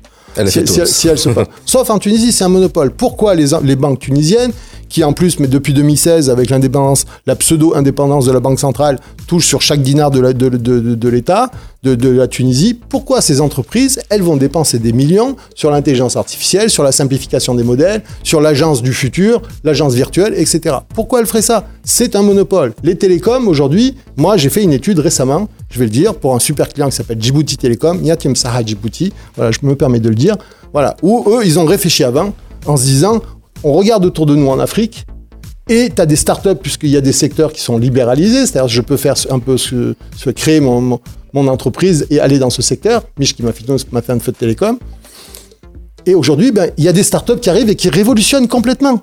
Si, elles se passent. Sauf en Tunisie, c'est un monopole. Pourquoi les, les banques tunisiennes qui en plus, mais depuis 2016, avec l'indépendance, la pseudo-indépendance de la Banque centrale, touche sur chaque dinar de l'État, de, la Tunisie, pourquoi ces entreprises, elles vont dépenser des millions sur l'intelligence artificielle, sur la simplification des modèles, sur l'agence du futur, l'agence virtuelle, etc. Pourquoi elles feraient ça? C'est un monopole. Les télécoms, aujourd'hui, moi j'ai fait une étude récemment, je vais le dire, pour un super client qui s'appelle Djibouti Télécom, Yatim Saha Djibouti, voilà, je me permets de le dire, voilà, où eux, ils ont réfléchi avant en se disant, on regarde autour de nous en Afrique, et tu as des startups, puisqu'il y a des secteurs qui sont libéralisés, c'est-à-dire je peux faire un peu ce, ce- créer mon, mon, mon entreprise et aller dans ce secteur. Mich qui m'a fait, m'a fait un feu de télécom. Et aujourd'hui, ben, il y a des startups qui arrivent et qui révolutionnent complètement.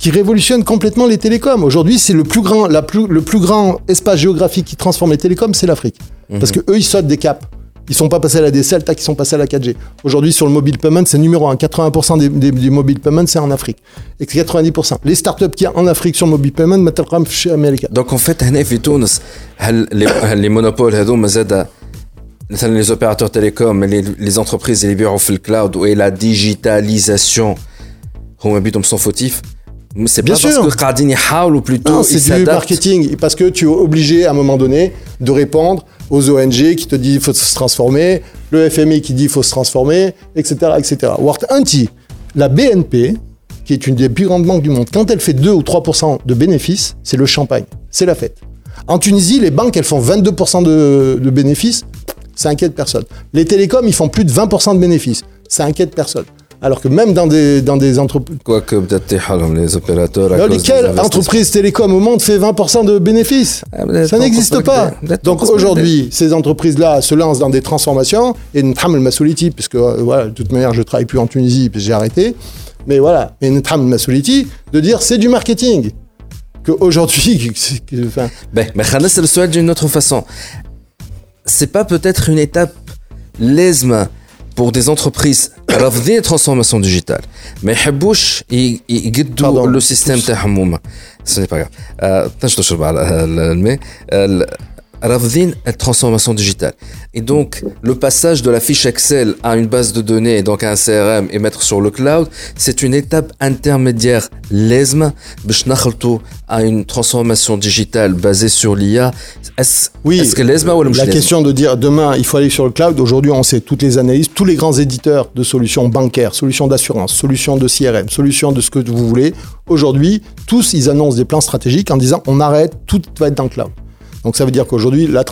Qui révolutionnent complètement les télécoms. Aujourd'hui, c'est le plus grand, la plus, le plus grand espace géographique qui transforme les télécoms, c'est l'Afrique. Parce que eux, ils sautent des caps. Ils sont pas passés à la DSL, tac, ils sont passés à la 4G. Aujourd'hui, sur le mobile payment, c'est numéro 1. 80% des, des, du mobile payment, c'est en Afrique. Et 90%. Les startups qu'il y a en Afrique sur le mobile payment, maintenant, chez Amérique. Donc, en fait, هنا في تونس هل les, هل les monopoles هذوما زاد مثلا les opérateurs télécoms les, les entreprises اللي يبيعوا في الكلاود et la digitalisation هما بيدهم sont fautifs c'est Bien pas sûr. parce que قاعدين يحاولوا plutôt Non, ils c'est du s'adaptent. marketing. Parce que tu es obligé, à un moment donné, de répondre aux ONG qui te disent qu'il faut se transformer, le FMI qui dit faut se transformer, etc. etc. Wart Anti, la BNP, qui est une des plus grandes banques du monde, quand elle fait 2 ou 3% de bénéfices, c'est le champagne. C'est la fête. En Tunisie, les banques, elles font 22% de, de bénéfices, ça inquiète personne. Les télécoms, ils font plus de 20% de bénéfices, ça inquiète personne alors que même dans des, dans des entreprises. Quoique, peut-être, les opérateurs. À lesquelles entreprise télécom au monde fait 20% de bénéfices? Ah, Ça n'existe pas. Donc aujourd'hui, ces entreprises-là se lancent dans des transformations, et Ntram el-Masouliti, puisque euh, voilà, de toute manière, je travaille plus en Tunisie, puis j'ai arrêté. Mais voilà, mais Ntram el-Masouliti, de dire c'est du marketing. Qu'aujourd'hui. Enfin... Ben, mais Khalas, le souhaite d'une autre façon. C'est pas peut-être une étape lésme pour des entreprises رافضين الترانسفورماسيون ديجيتال ما يحبوش ي- ي- يقدوا Pardon. لو سيستيم تاعهم هما ce n'est pas grave آه، تنجم تشرب على Ravdin la transformation digitale. Et donc, le passage de la fiche Excel à une base de données, donc à un CRM et mettre sur le cloud, c'est une étape intermédiaire Lesma, lesme, à une transformation digitale basée sur l'IA. Est-ce oui, est que lesme ou La question de dire demain, il faut aller sur le cloud. Aujourd'hui, on sait toutes les analyses, tous les grands éditeurs de solutions bancaires, solutions d'assurance, solutions de CRM, solutions de ce que vous voulez. Aujourd'hui, tous, ils annoncent des plans stratégiques en disant on arrête, tout va être dans le cloud. Donc ça veut dire qu'aujourd'hui, la,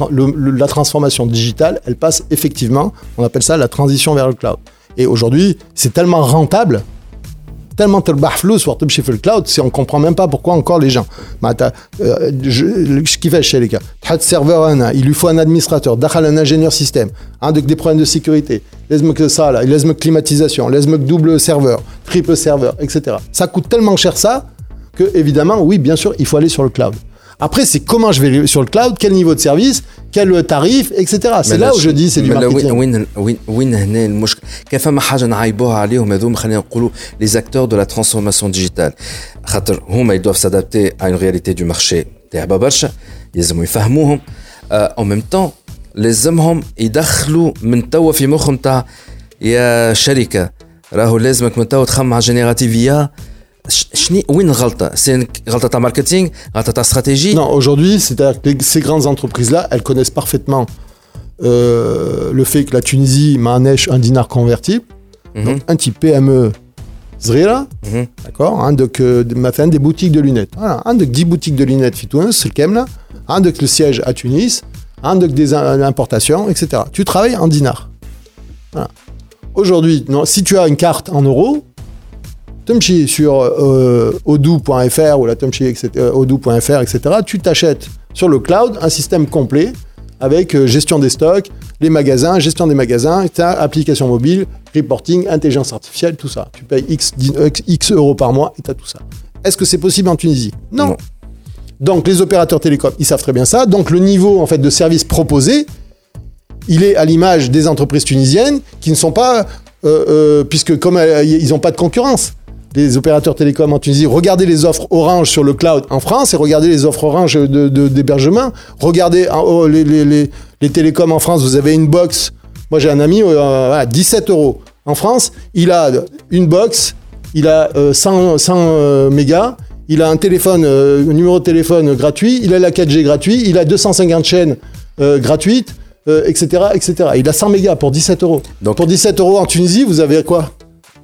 transformation digitale, elle passe effectivement, on appelle ça la transition vers le cloud. Et aujourd'hui, c'est tellement rentable, tellement flou sur le cloud, si on comprend même pas pourquoi encore les gens. Euh, ce qui fait chez les gars, serveur il lui faut un administrateur, un ingénieur système, hein, avec des problèmes de sécurité, laisse-moi que ça laisse-moi climatisation, laisse-moi double serveur, triple serveur, etc. Ça coûte tellement cher ça que évidemment, oui, bien sûr, il faut aller sur le cloud. après c'est comment je vais sur le cloud quel niveau de service quel tarif etc c'est là où je dis c'est du Mais là, marketing وين وين وين هنا المشكل كان فما حاجه نعيبوها عليهم هذوما خلينا نقولوا les acteurs de la transformation digitale خاطر هما ils doivent s'adapter à une réalité du marché تعبه برشا يلزموا يفهموهم en même temps لازمهم يدخلوا من توا في مخهم تاع يا شركه راهو لازمك من توا تخمم على جينيراتيف يا شني وين الغلطه؟ سي غلطه تاع ماركتينغ غلطه تاع استراتيجي Non, aujourd'hui, c'est-à-dire que les- ces grandes entreprises-là, elles connaissent parfaitement euh, le fait que la Tunisie manèche un dinar convertible, donc un petit PME Zrira, Mhm. d'accord, un de que de- ma fin, des boutiques de lunettes. Voilà, un de 10 boutiques de lunettes Fitounes, c'est le Kemla, un de le siège à Tunis, un de des in- importations, etc. Tu travailles en dinar. Voilà. Aujourd'hui, non, si tu as une carte en euros, Tumchi sur euh, odoo.fr ou la Tumchi etc., euh, odoo.fr, etc., tu t'achètes sur le cloud un système complet avec euh, gestion des stocks, les magasins, gestion des magasins, etc., application mobile, reporting, intelligence artificielle, tout ça. Tu payes X, X euros par mois et tu as tout ça. Est-ce que c'est possible en Tunisie? Non. Non. Donc les opérateurs télécoms, ils savent très bien ça. Donc le niveau en fait de service proposé, il est à l'image des entreprises tunisiennes qui ne sont pas, euh, euh, puisque comme euh, ils n'ont pas de concurrence, les opérateurs télécoms en Tunisie, regardez les offres Orange sur le cloud en France et regardez les offres Orange de- de- d'hébergement. regardez en- oh, les, les- les- les télécoms en France, vous avez une box. Moi j'ai un ami, euh, voilà, 17 euros. En France, il a une box, il a euh, 100, 100 euh, mégas, il a un téléphone, euh, un numéro de téléphone gratuit, il a la 4G gratuit, il a 250 chaînes euh, gratuites, euh, etc., etc. Il a 100 mégas pour 17 euros. Donc- pour 17 euros en Tunisie, vous avez quoi?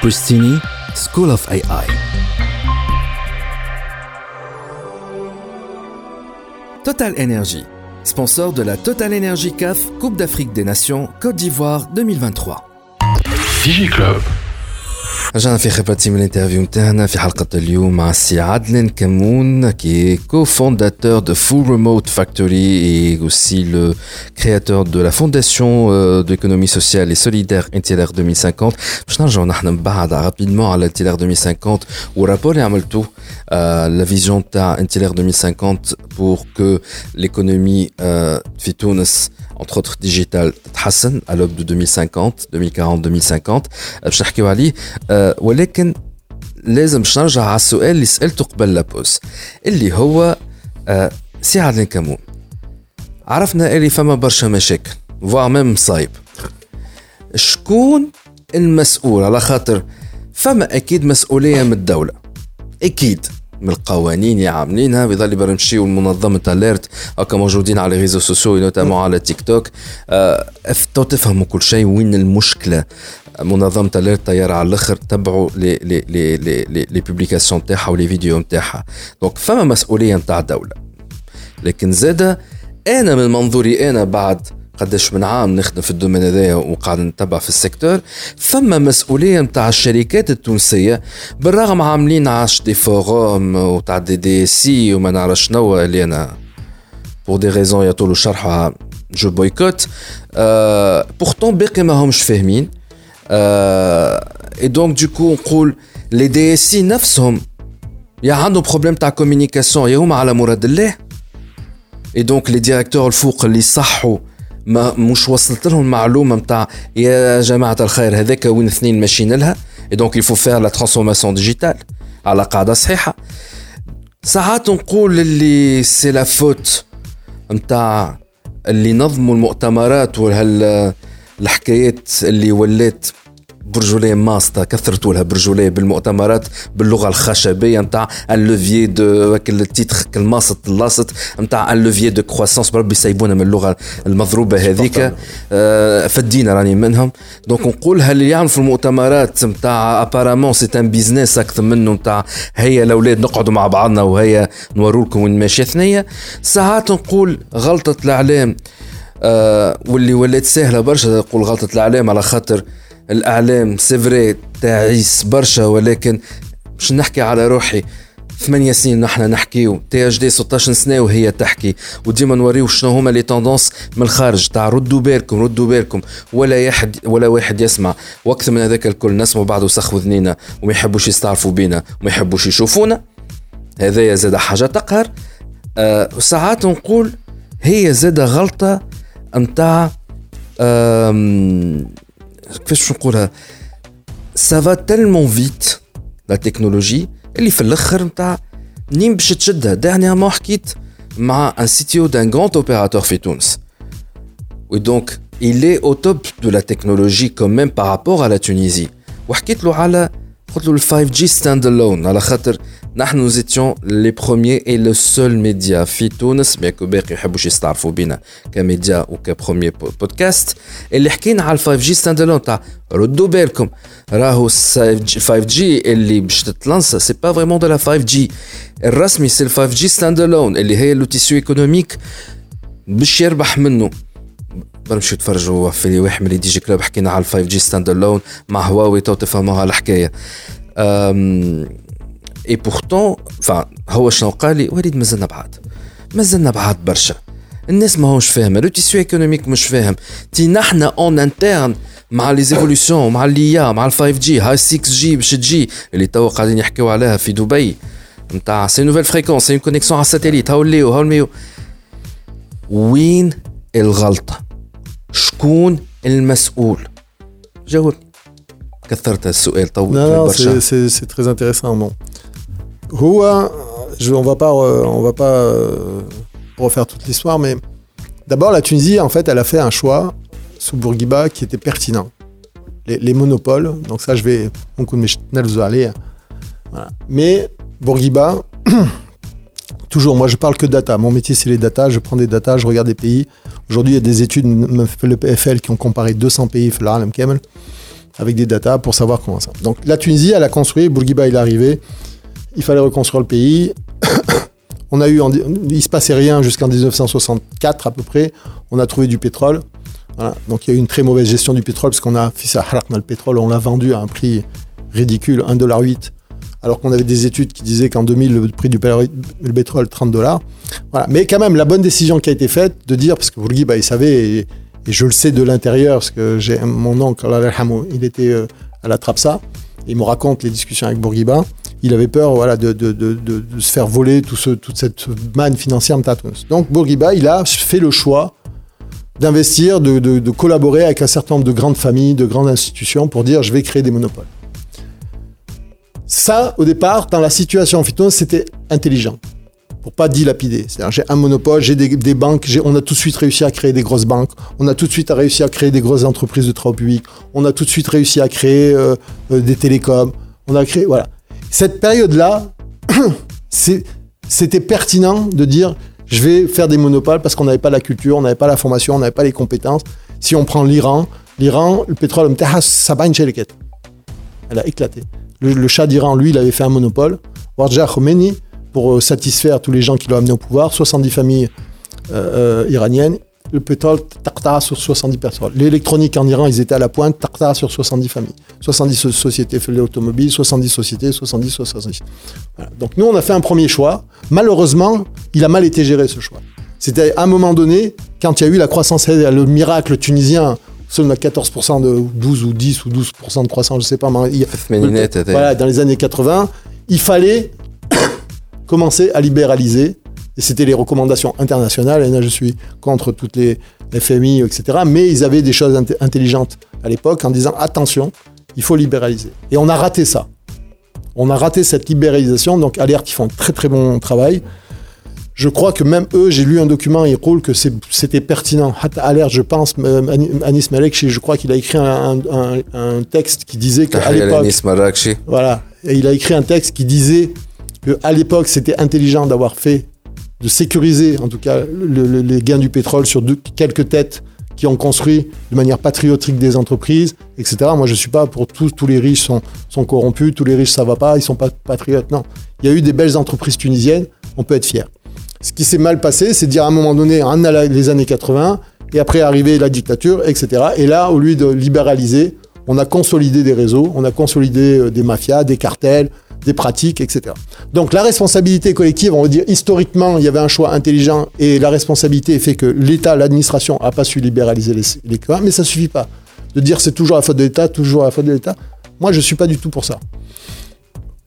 Pristini, School of AI. Total Energy. sponsor de la Total Energy CAF Coupe d'Afrique des Nations Côte d'Ivoire 2023. DigiClub. رجعنا في خبرتي من الانترفيو نتاعنا في حلقة اليوم مع السي عدلن كمون qui est cofondateur de Full Remote Factory et aussi le créateur de la fondation euh, d'économie sociale et solidaire Intilaire 2050 باش نرجعوا نحن من بعد rapidement على Intilaire 2050 والرابور اللي عملتوه la vision تاع Intilaire 2050 pour que l'économie euh, في تونس entre autres digital تتحسن à l'aube de 2050 2040 2050 باش نحكيو عليه ولكن لازم باش نرجع على السؤال اللي سالته قبل لابوز اللي هو سي عدلين كمون عرفنا اللي فما برشا مشاكل فوا ميم مصايب شكون المسؤول على خاطر فما أكيد مسؤوليه من الدولة أكيد من القوانين اللي عاملينها بيضل برمشيو المنظمة اليرت هكا موجودين على ريزو سوسيو نوتامون على تيك توك. أه تفهموا كل شيء. وين المشكلة؟ منظمة اليرت طيارة على الآخر تبعوا لي لي لي لي لي, لي بوبليكاسيون نتاعها ولي فيديو نتاعها. دونك فما مسؤولية نتاع الدولة لكن زادة أنا من منظوري أنا بعد قداش من عام نخدم في الدومين هذايا وقاعد نتبع في السيكتور. فما مسؤولية نتاع الشركات التونسية بالرغم عاملين عاش دي فوروم وتاع دي دي سي وما نعرف شنو اللي أنا بور دي ريزون يطولوا شرحها جو بويكوت. آه بورتون باقي ما همش فاهمين. آه اي دونك دوكو نقول لي دي سي نفسهم يا عندهم بروبليم تاع كوميونيكاسيون يا هما على مراد الله. اي دونك لي ديريكتور الفوق اللي صحوا ما مش وصلت لهم المعلومة نتاع يا جماعة الخير هذاك وين اثنين ماشيين لها. دونك يفو فير لا ترانسفورماسيون ديجيتال على قاعدة صحيحه ساعات نقول اللي سي لا فوت نتاع اللي نظموا المؤتمرات وهال الحكايات اللي ولات برجوليه ماستا كثرتوا لها برجوليه بالمؤتمرات باللغة الخشبية نتاع اللوفيي دو التيتر الماسط اللاصط نتاع اللوفيي دو كرواسونس بربي يسيبونا من اللغة المضروبة هذيك. آه فدينا راني منهم. دونك نقولها اللي يعمل في المؤتمرات نتاع ابارامون سي ان بيزنس أكثر منه نتاع هيا الأولاد نقعدوا مع بعضنا وهيا نوروا لكم وين ماشيه ثنيه ساعات نقول غلطة الإعلام آه واللي ولات سهلة برشا نقول غلطة الإعلام على خاطر الأعلام سيفري تعيس برشا ولكن باش نحكي على روحي ثمانية سنين نحن نحكيو تي اش دي 16 سنة وهي تحكي. وديما نوريو شنو هما لي توندونس من الخارج تاع ردوا بالكم ردوا بالكم. ولا يحد ولا واحد يسمع. وأكثر من هذاك الكل نسمعوا بعض وسخوا ذنينا وما يحبوش يستعرفوا بينا وما يحبوش يشوفونا. هذايا زاد حاجة تقهر. أه وساعات نقول هي زاد غلطة نتاع كيفاش نقولها سافا تيلمون فيت لا تكنولوجي اللي في الاخر نتاع منين باش تشدها دانيامون حكيت مع ان سيتيو دان غراند اوبيراتور في تونس ودونك il est au top de la technologie quand même par rapport à la Tunisie وحكيت له على قلت له ال 5G stand alone على خاطر نحن étions les premiers et le seul média في تونس بيان كو باقي يحبوش يستعرفوا بينا كميديا وكبروميي بودكاست اللي حكينا على ال 5G stand alone تاع ردوا بالكم راهو 5G اللي باش تتلانسا سي با فريمون دو لا 5G الرسمي سي ال 5G stand alone اللي هي لو تيسيو ايكونوميك باش يربح منه برمشوا تفرجوا في واحد من دي جي كلوب حكينا على 5 جي ستاند الون مع هواوي تو تفهموها الحكاية. اي بورتون هو شنو قال لي؟ وليد مازلنا بعاد. مازلنا بعاد برشا. الناس ما هوش فاهمة. لو تيسيو ايكونوميك مش فاهم. تي نحنا اون انترن مع لي زيفولوسيون مع اللي مع ال 5 جي هاي 6 جي باش تجي اللي توا قاعدين يحكيو عليها في دبي. نتاع سي نوفيل فريكونس سي كونيكسيون على الساتيليت هاو اللي هاو الميو وين الغلطة؟ شكون المسؤول جاوبني كثرت السؤال طول non, non, c'est, c'est, c'est très intéressant bon هو je, on va pas on va pas euh, refaire toute l'histoire mais d'abord la Tunisie en fait elle a fait un choix sous Bourguiba qui était pertinent les, les monopoles donc ça je vais on voilà. mais Bourguiba toujours, moi je parle que data. Mon métier c'est les data. Je prends des data, je regarde des pays. Aujourd'hui, il y a des études, le PFL, qui ont comparé 200 pays, avec des data pour savoir comment ça. Donc la Tunisie, elle a construit, Bourguiba il est arrivé, il fallait reconstruire le pays. On a eu, il se passait rien jusqu'en 1964 à peu près. On a trouvé du pétrole. Donc il y a eu une très mauvaise gestion du pétrole parce qu'on a fait ça le pétrole, on l'a vendu à un prix ridicule, 1,8$, alors qu'on avait des études qui disaient qu'en 2000, le prix du pétrole, 30 dollars. Voilà. Mais quand même, la bonne décision qui a été faite de dire, parce que Bourguiba, il savait, et, et je le sais de l'intérieur, parce que j'ai mon oncle, il était euh, à la Trapsa, il me raconte les discussions avec Bourguiba. Il avait peur voilà, de, se faire voler tout ce, toute cette manne financière. Donc Bourguiba, il a fait le choix d'investir, de, collaborer avec un certain nombre de grandes familles, de grandes institutions pour dire je vais créer des monopoles. Ça, au départ, dans la situation en c'était intelligent pour pas dilapider. C'est-à-dire, j'ai un monopole, j'ai des, banques, on a tout de suite réussi à créer des grosses banques, on a tout de suite réussi à créer des grosses entreprises de travaux publics, on a tout de suite réussi à créer euh, euh, des télécoms, on a créé, voilà. Cette période-là, c'était pertinent de dire, je vais faire des monopoles parce qu'on n'avait pas la culture, on n'avait pas la formation, on n'avait pas les compétences. Si on prend l'Iran, l'Iran, le pétrole, ça Elle a éclaté. Le, le Shah d'Iran, lui, il avait fait un monopole. Warja Khomeini, pour euh, satisfaire tous les gens qui l'ont amené au pouvoir, 70 familles euh, euh, iraniennes. Le pétrole, tartara sur 70 personnes. L'électronique en Iran, ils étaient à la pointe, tartara sur 70 familles. 70 sociétés fait l'automobile, 70 sociétés, 70, 70. Donc nous, on a fait un premier choix. Malheureusement, il a mal été géré ce choix. C'était à un moment donné, quand il y a eu la croissance, le miracle tunisien, seulement 14% de 12 ou 10 ou 12% de croissance, je ne sais pas. Il, voilà, dans les années 80, il fallait commencer à libéraliser. Et c'était les recommandations internationales. Et là, je suis contre toutes les FMI, etc. Mais ils avaient des choses intelligentes à l'époque en disant attention, il faut libéraliser. Et on a raté ça. On a raté cette libéralisation. Donc, Alert, ils font un très très bon travail. Je crois que même eux, j'ai lu un document, il roule que c'était pertinent. Alert, je pense, euh, Anis Malek, je crois qu'il a écrit un, texte qui disait qu'à l'époque. Voilà. Et il a écrit un texte qui disait à l'époque, c'était intelligent d'avoir fait, de sécuriser en tout cas les gains du pétrole sur quelques têtes qui ont construit de manière patriotique des entreprises, etc. Moi, je ne suis pas pour tous, tous les riches sont, sont corrompus, tous les riches ça va pas, ils sont pas patriotes. Non, il y a eu des belles entreprises tunisiennes, on peut être fier. Ce qui s'est mal passé, c'est dire à un moment donné, en les années 80, et après arriver la dictature, etc. Et là, au lieu de libéraliser, on a consolidé des réseaux, on a consolidé euh, des mafias, des cartels, des pratiques, etc. Donc la responsabilité collective, on va dire historiquement, il y avait un choix intelligent et la responsabilité fait que l'État, l'administration n'a pas su libéraliser les, les mais ça suffit pas de dire c'est toujours la faute de l'État, toujours la faute de l'État. Moi, je ne suis pas du tout pour ça.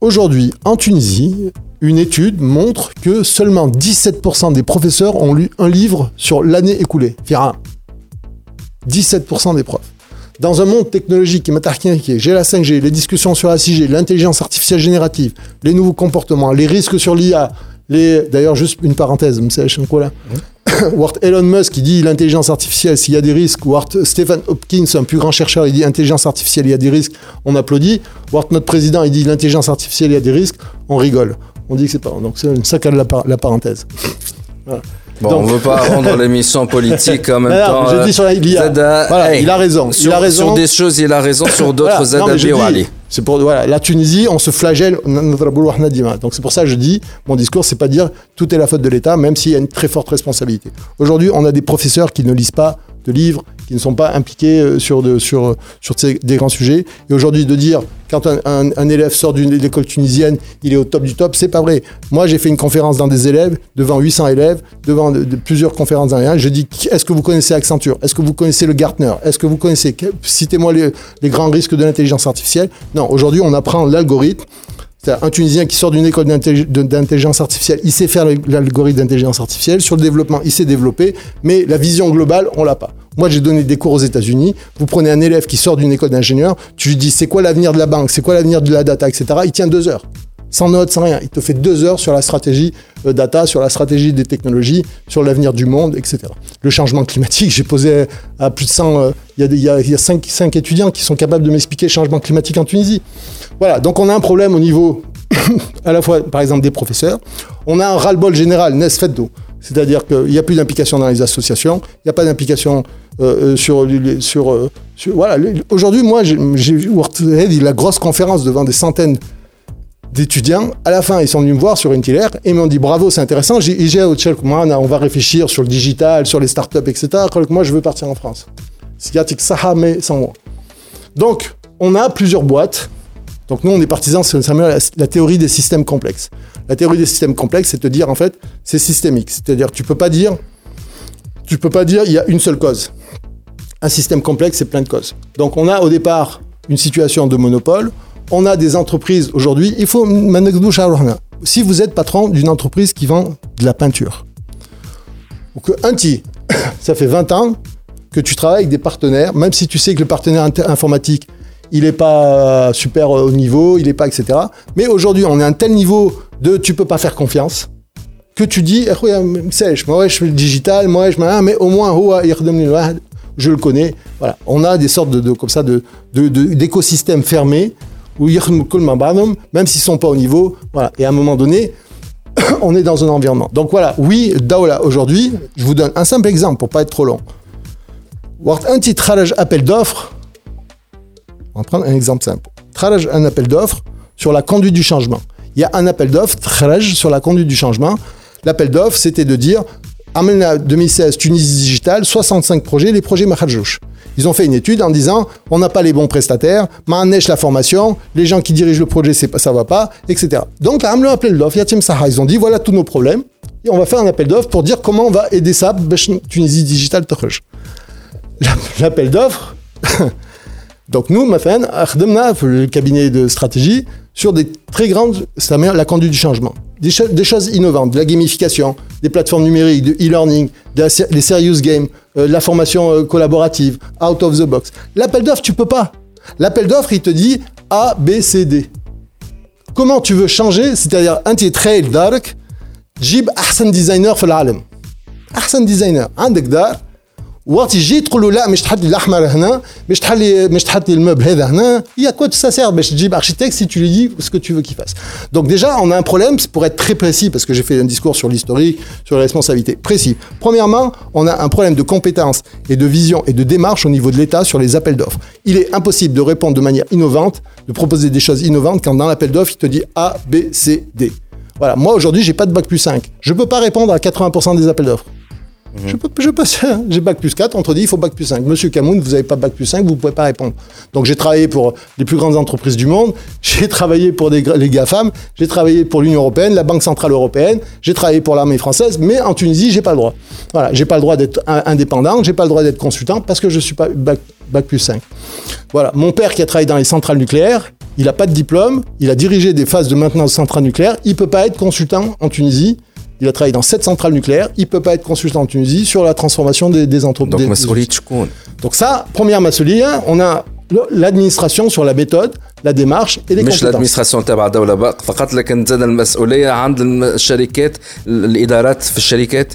Aujourd'hui, en Tunisie, une étude montre que seulement 17% des professeurs ont lu un livre sur l'année écoulée. Fira 17% des profs dans un monde technologique qui est j'ai la 5G, les discussions sur la 6G, l'intelligence artificielle générative, les nouveaux comportements, les risques sur l'IA, les... d'ailleurs juste une parenthèse, Elon Musk qui dit l'intelligence artificielle, s'il y a des risques, Wart Stephen Hopkins, un plus grand chercheur, il dit intelligence artificielle, il y a des risques, on applaudit. Wart notre président, il dit l'intelligence artificielle, il y a des risques, on rigole. On dit que c'est pas. Donc c'est une saccade la, la parenthèse. Voilà. Bon, on veut pas rendre l'émission politique en même temps. J'ai dit sur la, il, a, voilà, il a raison. Sur, il a raison. Sur des choses, il a raison. Sur d'autres, voilà. C'est pour voilà, la Tunisie, on se flagelle. Donc c'est pour ça que je dis, mon discours, c'est pas dire tout est la faute de l'État, même s'il y a une très forte responsabilité. Aujourd'hui, on a des professeurs qui ne lisent pas de livres, qui ne sont pas impliqués euh, sur, sur, sur des grands sujets. Et aujourd'hui, de dire, quand un, élève sort d'une école tunisienne, il est au top du top, c'est pas vrai. Moi, j'ai fait une conférence dans des élèves, devant 800 élèves, devant de, plusieurs conférences dans rien. Je dis, est-ce que vous connaissez Accenture? Est-ce que vous connaissez le Gartner? Est-ce que vous connaissez, citez-moi les, les grands risques de l'intelligence artificielle? Non, aujourd'hui, on apprend l'algorithme un Tunisien qui sort d'une école d'intelligence artificielle, il sait faire l'algorithme d'intelligence artificielle. Sur le développement, il sait développer, mais la vision globale, on l'a pas. Moi, j'ai donné des cours aux États-Unis. Vous prenez un élève qui sort d'une école d'ingénieur, tu lui dis c'est quoi l'avenir de la banque, c'est quoi l'avenir de la data, etc. Il tient deux heures sans notes, sans rien. Il te fait deux heures sur la stratégie data, sur la stratégie des technologies, sur l'avenir du monde, etc. Le changement climatique, j'ai posé à plus de 100... Euh, il y a, y a, cinq, cinq, étudiants qui sont capables de m'expliquer le changement climatique en Tunisie. Voilà, donc on a un problème au niveau, à la fois, par exemple, des professeurs. On a un ras-le-bol général, nes feddo. C'est-à-dire qu'il n'y a plus d'implication dans les associations, il n'y a pas d'implication euh, sur, sur, Voilà, aujourd'hui, moi, j'ai vu la grosse conférence devant des centaines d'étudiants. À la fin, ils sont venus me voir sur une et m'ont dit bravo, c'est intéressant. J'ai on va réfléchir sur le digital, sur les startups, etc. Moi, je veux partir en France. Donc, on a plusieurs boîtes. Donc, nous, on est partisans, c'est la, la théorie des systèmes complexes. La théorie des systèmes complexes, c'est de dire, en fait, c'est systémique. C'est-à-dire, tu peux pas dire, tu peux pas dire, il y a une seule cause. Un système complexe, c'est plein de causes. Donc, on a au départ une situation de monopole. On a des entreprises aujourd'hui. Il faut si vous êtes patron d'une entreprise qui vend de la peinture, ou que un petit, ça fait 20 ans que tu travailles avec des partenaires, même si tu sais que le partenaire informatique, il n'est pas super haut niveau, il n'est pas, etc. Mais aujourd'hui, on est à un tel niveau de tu peux pas faire confiance que tu dis, eh, moi je le digital, moi je mais au moins je le connais. Voilà, on a des sortes de, comme ça de d'écosystèmes fermés où même s'ils sont pas au niveau. Voilà, et à un moment donné, on est dans un environnement. Donc voilà, oui, Daola aujourd'hui, je vous donne un simple exemple pour pas être trop long. Un petit tralage appel d'offres. On va prendre un exemple simple. Tralage un appel d'offres sur la conduite du changement. Il y a un appel d'offres, tralage sur la conduite du changement. L'appel d'offres, c'était de dire, Amelna 2016, Tunisie Digital, 65 projets, les projets Mahadjouch. Ils ont fait une étude en disant on n'a pas les bons prestataires, manèche la formation, les gens qui dirigent le projet, c'est ça va pas, etc. Donc, Amle appel d'offres, Yatim Saha, ils ont dit voilà tous nos problèmes et on va faire un appel d'offres pour dire comment on va aider ça, Tunisie Digital L'appel d'offres, donc nous, Mafen, le cabinet de stratégie, sur des très grandes, c'est la conduite du changement Des, des, choses innovantes, de la gamification, des plateformes numériques, de e-learning, des serious games, euh, la formation euh, collaborative, out of the box. L'appel d'offres, tu peux pas. L'appel d'offres, il te dit A, B, C, D. Comment tu veux changer C'est-à-dire, un trail dark, jib ahsan designer في العالم. ahsan designer. عندك دار وقت يجي تقول له لا مش تحط لي الاحمر هنا مش تحط لي مش تحط لي الموب هذا هنا il y a quoi ça sert باش تجيب architecte si tu lui dis ce que tu veux qu'il fasse donc déjà on a un problème pour être très précis parce que j'ai fait un discours sur l'historique sur les responsabilités précis premièrement on a un problème de compétence et de vision et de démarche au niveau de l'État sur les appels d'offres il est impossible de répondre de manière innovante de proposer des choses innovantes quand dans l'appel d'offres il te dit A B C D voilà moi aujourd'hui j'ai pas de bac plus 5 je peux pas répondre à 80% des appels d'offres Mhm. Je, je passe, j'ai bac plus 4, on te dit il faut bac plus 5. Monsieur Camoun, vous n'avez pas bac plus 5, vous ne pouvez pas répondre. Donc j'ai travaillé pour les plus grandes entreprises du monde, j'ai travaillé pour des, les GAFAM, j'ai travaillé pour l'Union Européenne, la Banque Centrale Européenne, j'ai travaillé pour l'armée française, mais en Tunisie, j'ai pas le droit. Voilà, j'ai pas le droit d'être indépendant, j'ai pas le droit d'être consultant parce que je suis pas bac, bac plus 5. Voilà, mon père qui a travaillé dans les centrales nucléaires, il n'a pas de diplôme, il a dirigé des phases de maintenance centrales nucléaires, il peut pas être consultant en Tunisie il a travaillé dans sept centrales nucléaires. Il peut pas être consultant en Tunisie sur la transformation des, des entreprises. Donc, Donc ça, première massolia, on a l'administration sur la méthode la démarche et les مش l'administration تبع دولة فقط لكن زاد المسؤولية عند الشركات الإدارات في الشركات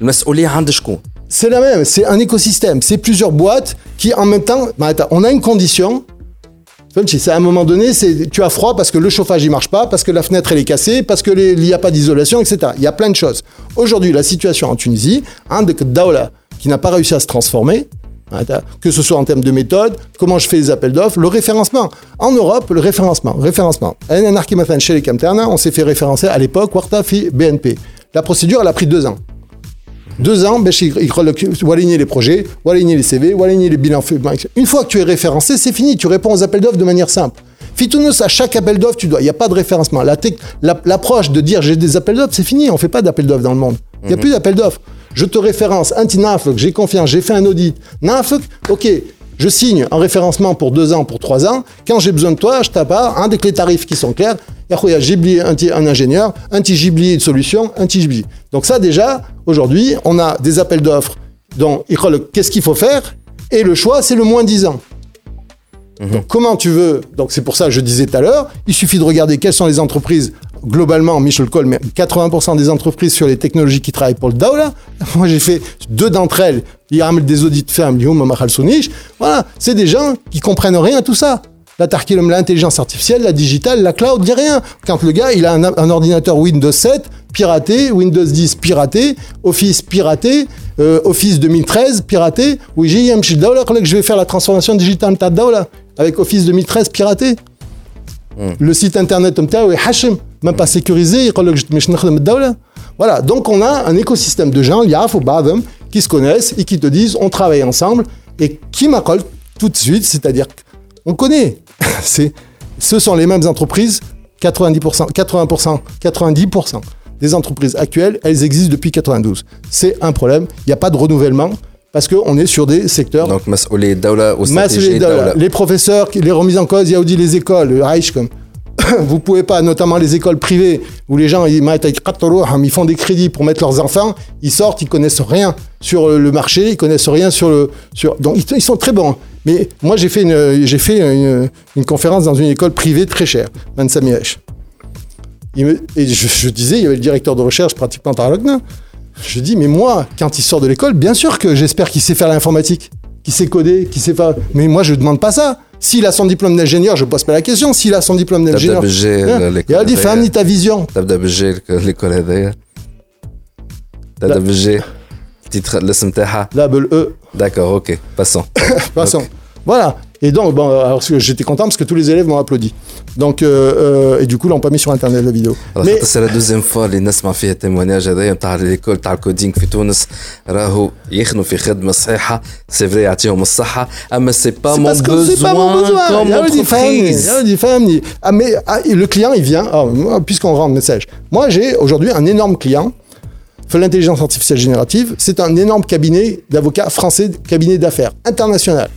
المسؤولية عند شكون C'est la même, c'est un écosystème, c'est plusieurs boîtes qui en même temps, on a une condition, c'est à un moment donné, tu as froid parce que le chauffage il marche pas, parce que la fenêtre elle est cassée, parce que il n'y a pas d'isolation, etc. Il y a plein de choses. Aujourd'hui, la situation en Tunisie, un de Daoula qui n'a pas réussi à se transformer, que ce soit en termes de méthode, comment je fais les appels d'offres, le référencement. En Europe, le référencement, référencement. on s'est fait référencer à l'époque, BNP. La procédure, elle a pris deux ans. Deux ans, ben, ou aligner les projets, aligner les CV, aligner les bilans. Une fois que tu es référencé, c'est fini. Tu réponds aux appels d'offres de manière simple. Fitounos, à chaque appel d'offres, tu dois. Il n'y a pas de référencement. L'approche de dire j'ai des appels d'offres, c'est fini. On ne fait pas d'appels d'offres dans le monde. Il n'y a mhm. plus d'appels d'offres. Je te référence, un j'ai confiance, j'ai fait un audit. Nafuk, ok, je signe un référencement pour deux ans, pour trois ans. Quand j'ai besoin de toi, je tape un dès que les tarifs qui sont clairs. J'ai oublié un, un ingénieur, un petit j'ai une solution, un petit Donc ça déjà, aujourd'hui, on a des appels d'offres dont qu'est-ce qu'il faut faire et le choix, c'est le moins 10 ans. Mhm. Donc comment tu veux Donc c'est pour ça que je disais tout à l'heure, il suffit de regarder quelles sont les entreprises globalement, Michel Cole, mais 80% des entreprises sur les technologies qui travaillent pour le DAO, moi j'ai fait deux d'entre elles, Yaram des audits fermes, voilà, c'est des gens qui comprennent rien à tout ça. La tarquilum, l'intelligence artificielle, la digitale, la cloud, dit rien. Quand le gars, il a un, ordinateur Windows 7 piraté, Windows 10 piraté, Office piraté, euh, Office 2013 piraté, oui, j'ai un petit que je vais faire la transformation digitale avec Office 2013 piraté. Hum. Le site internet, comme est même pas sécurisé, voilà, donc on a un écosystème de gens, Yaf ou Badem, qui se connaissent et qui te disent on travaille ensemble et qui m'accole tout de suite, c'est-à-dire on connaît. C'est, ce sont les mêmes entreprises, 90%, 80%, 90% des entreprises actuelles, elles existent depuis 92. C'est un problème, il n'y a pas de renouvellement parce qu'on est sur des secteurs. Donc, les professeurs, les remises en cause, Yaoudi, les écoles, le Reich, comme. Vous pouvez pas, notamment les écoles privées, où les gens ils, ils font des crédits pour mettre leurs enfants, ils sortent, ils connaissent rien sur le marché, ils connaissent rien sur le. Sur... Donc ils, sont très bons. Mais moi j'ai fait, une, j'ai fait une, conférence dans une école privée très chère, Mansamièche. Et je, disais, il y avait le directeur de recherche pratiquement par je dis, mais moi, quand il sort de l'école, bien sûr que j'espère qu'il sait faire l'informatique, qu'il sait coder, qu'il sait faire. Mais moi, je ne demande pas ça. S'il a son diplôme d'ingénieur, je ne pose pas la question. S'il a son diplôme d'ingénieur. Il a dit, fais ta vision. l'école titre l'ism Là, le E. D'accord, ok. Passons. Passons. Voilà. Et donc, bon, alors j'étais content parce que tous les élèves m'ont applaudi. Donc, euh, euh, et du coup, l'ont pas mis sur internet la vidéo. Mais c'est la deuxième fois اللي الناس ما فيها témoignage هذايا نتاع ليكول تاع الكودينغ في تونس راهو يخدموا في خدمه صحيحه سي فري يعطيهم الصحه اما سي با مون besoin comme فهمني mais le client il vient oh, puisqu'on rend le message moi j'ai aujourd'hui un énorme client l'intelligence artificielle générative c'est un énorme cabinet d'avocats français cabinet d'affaires international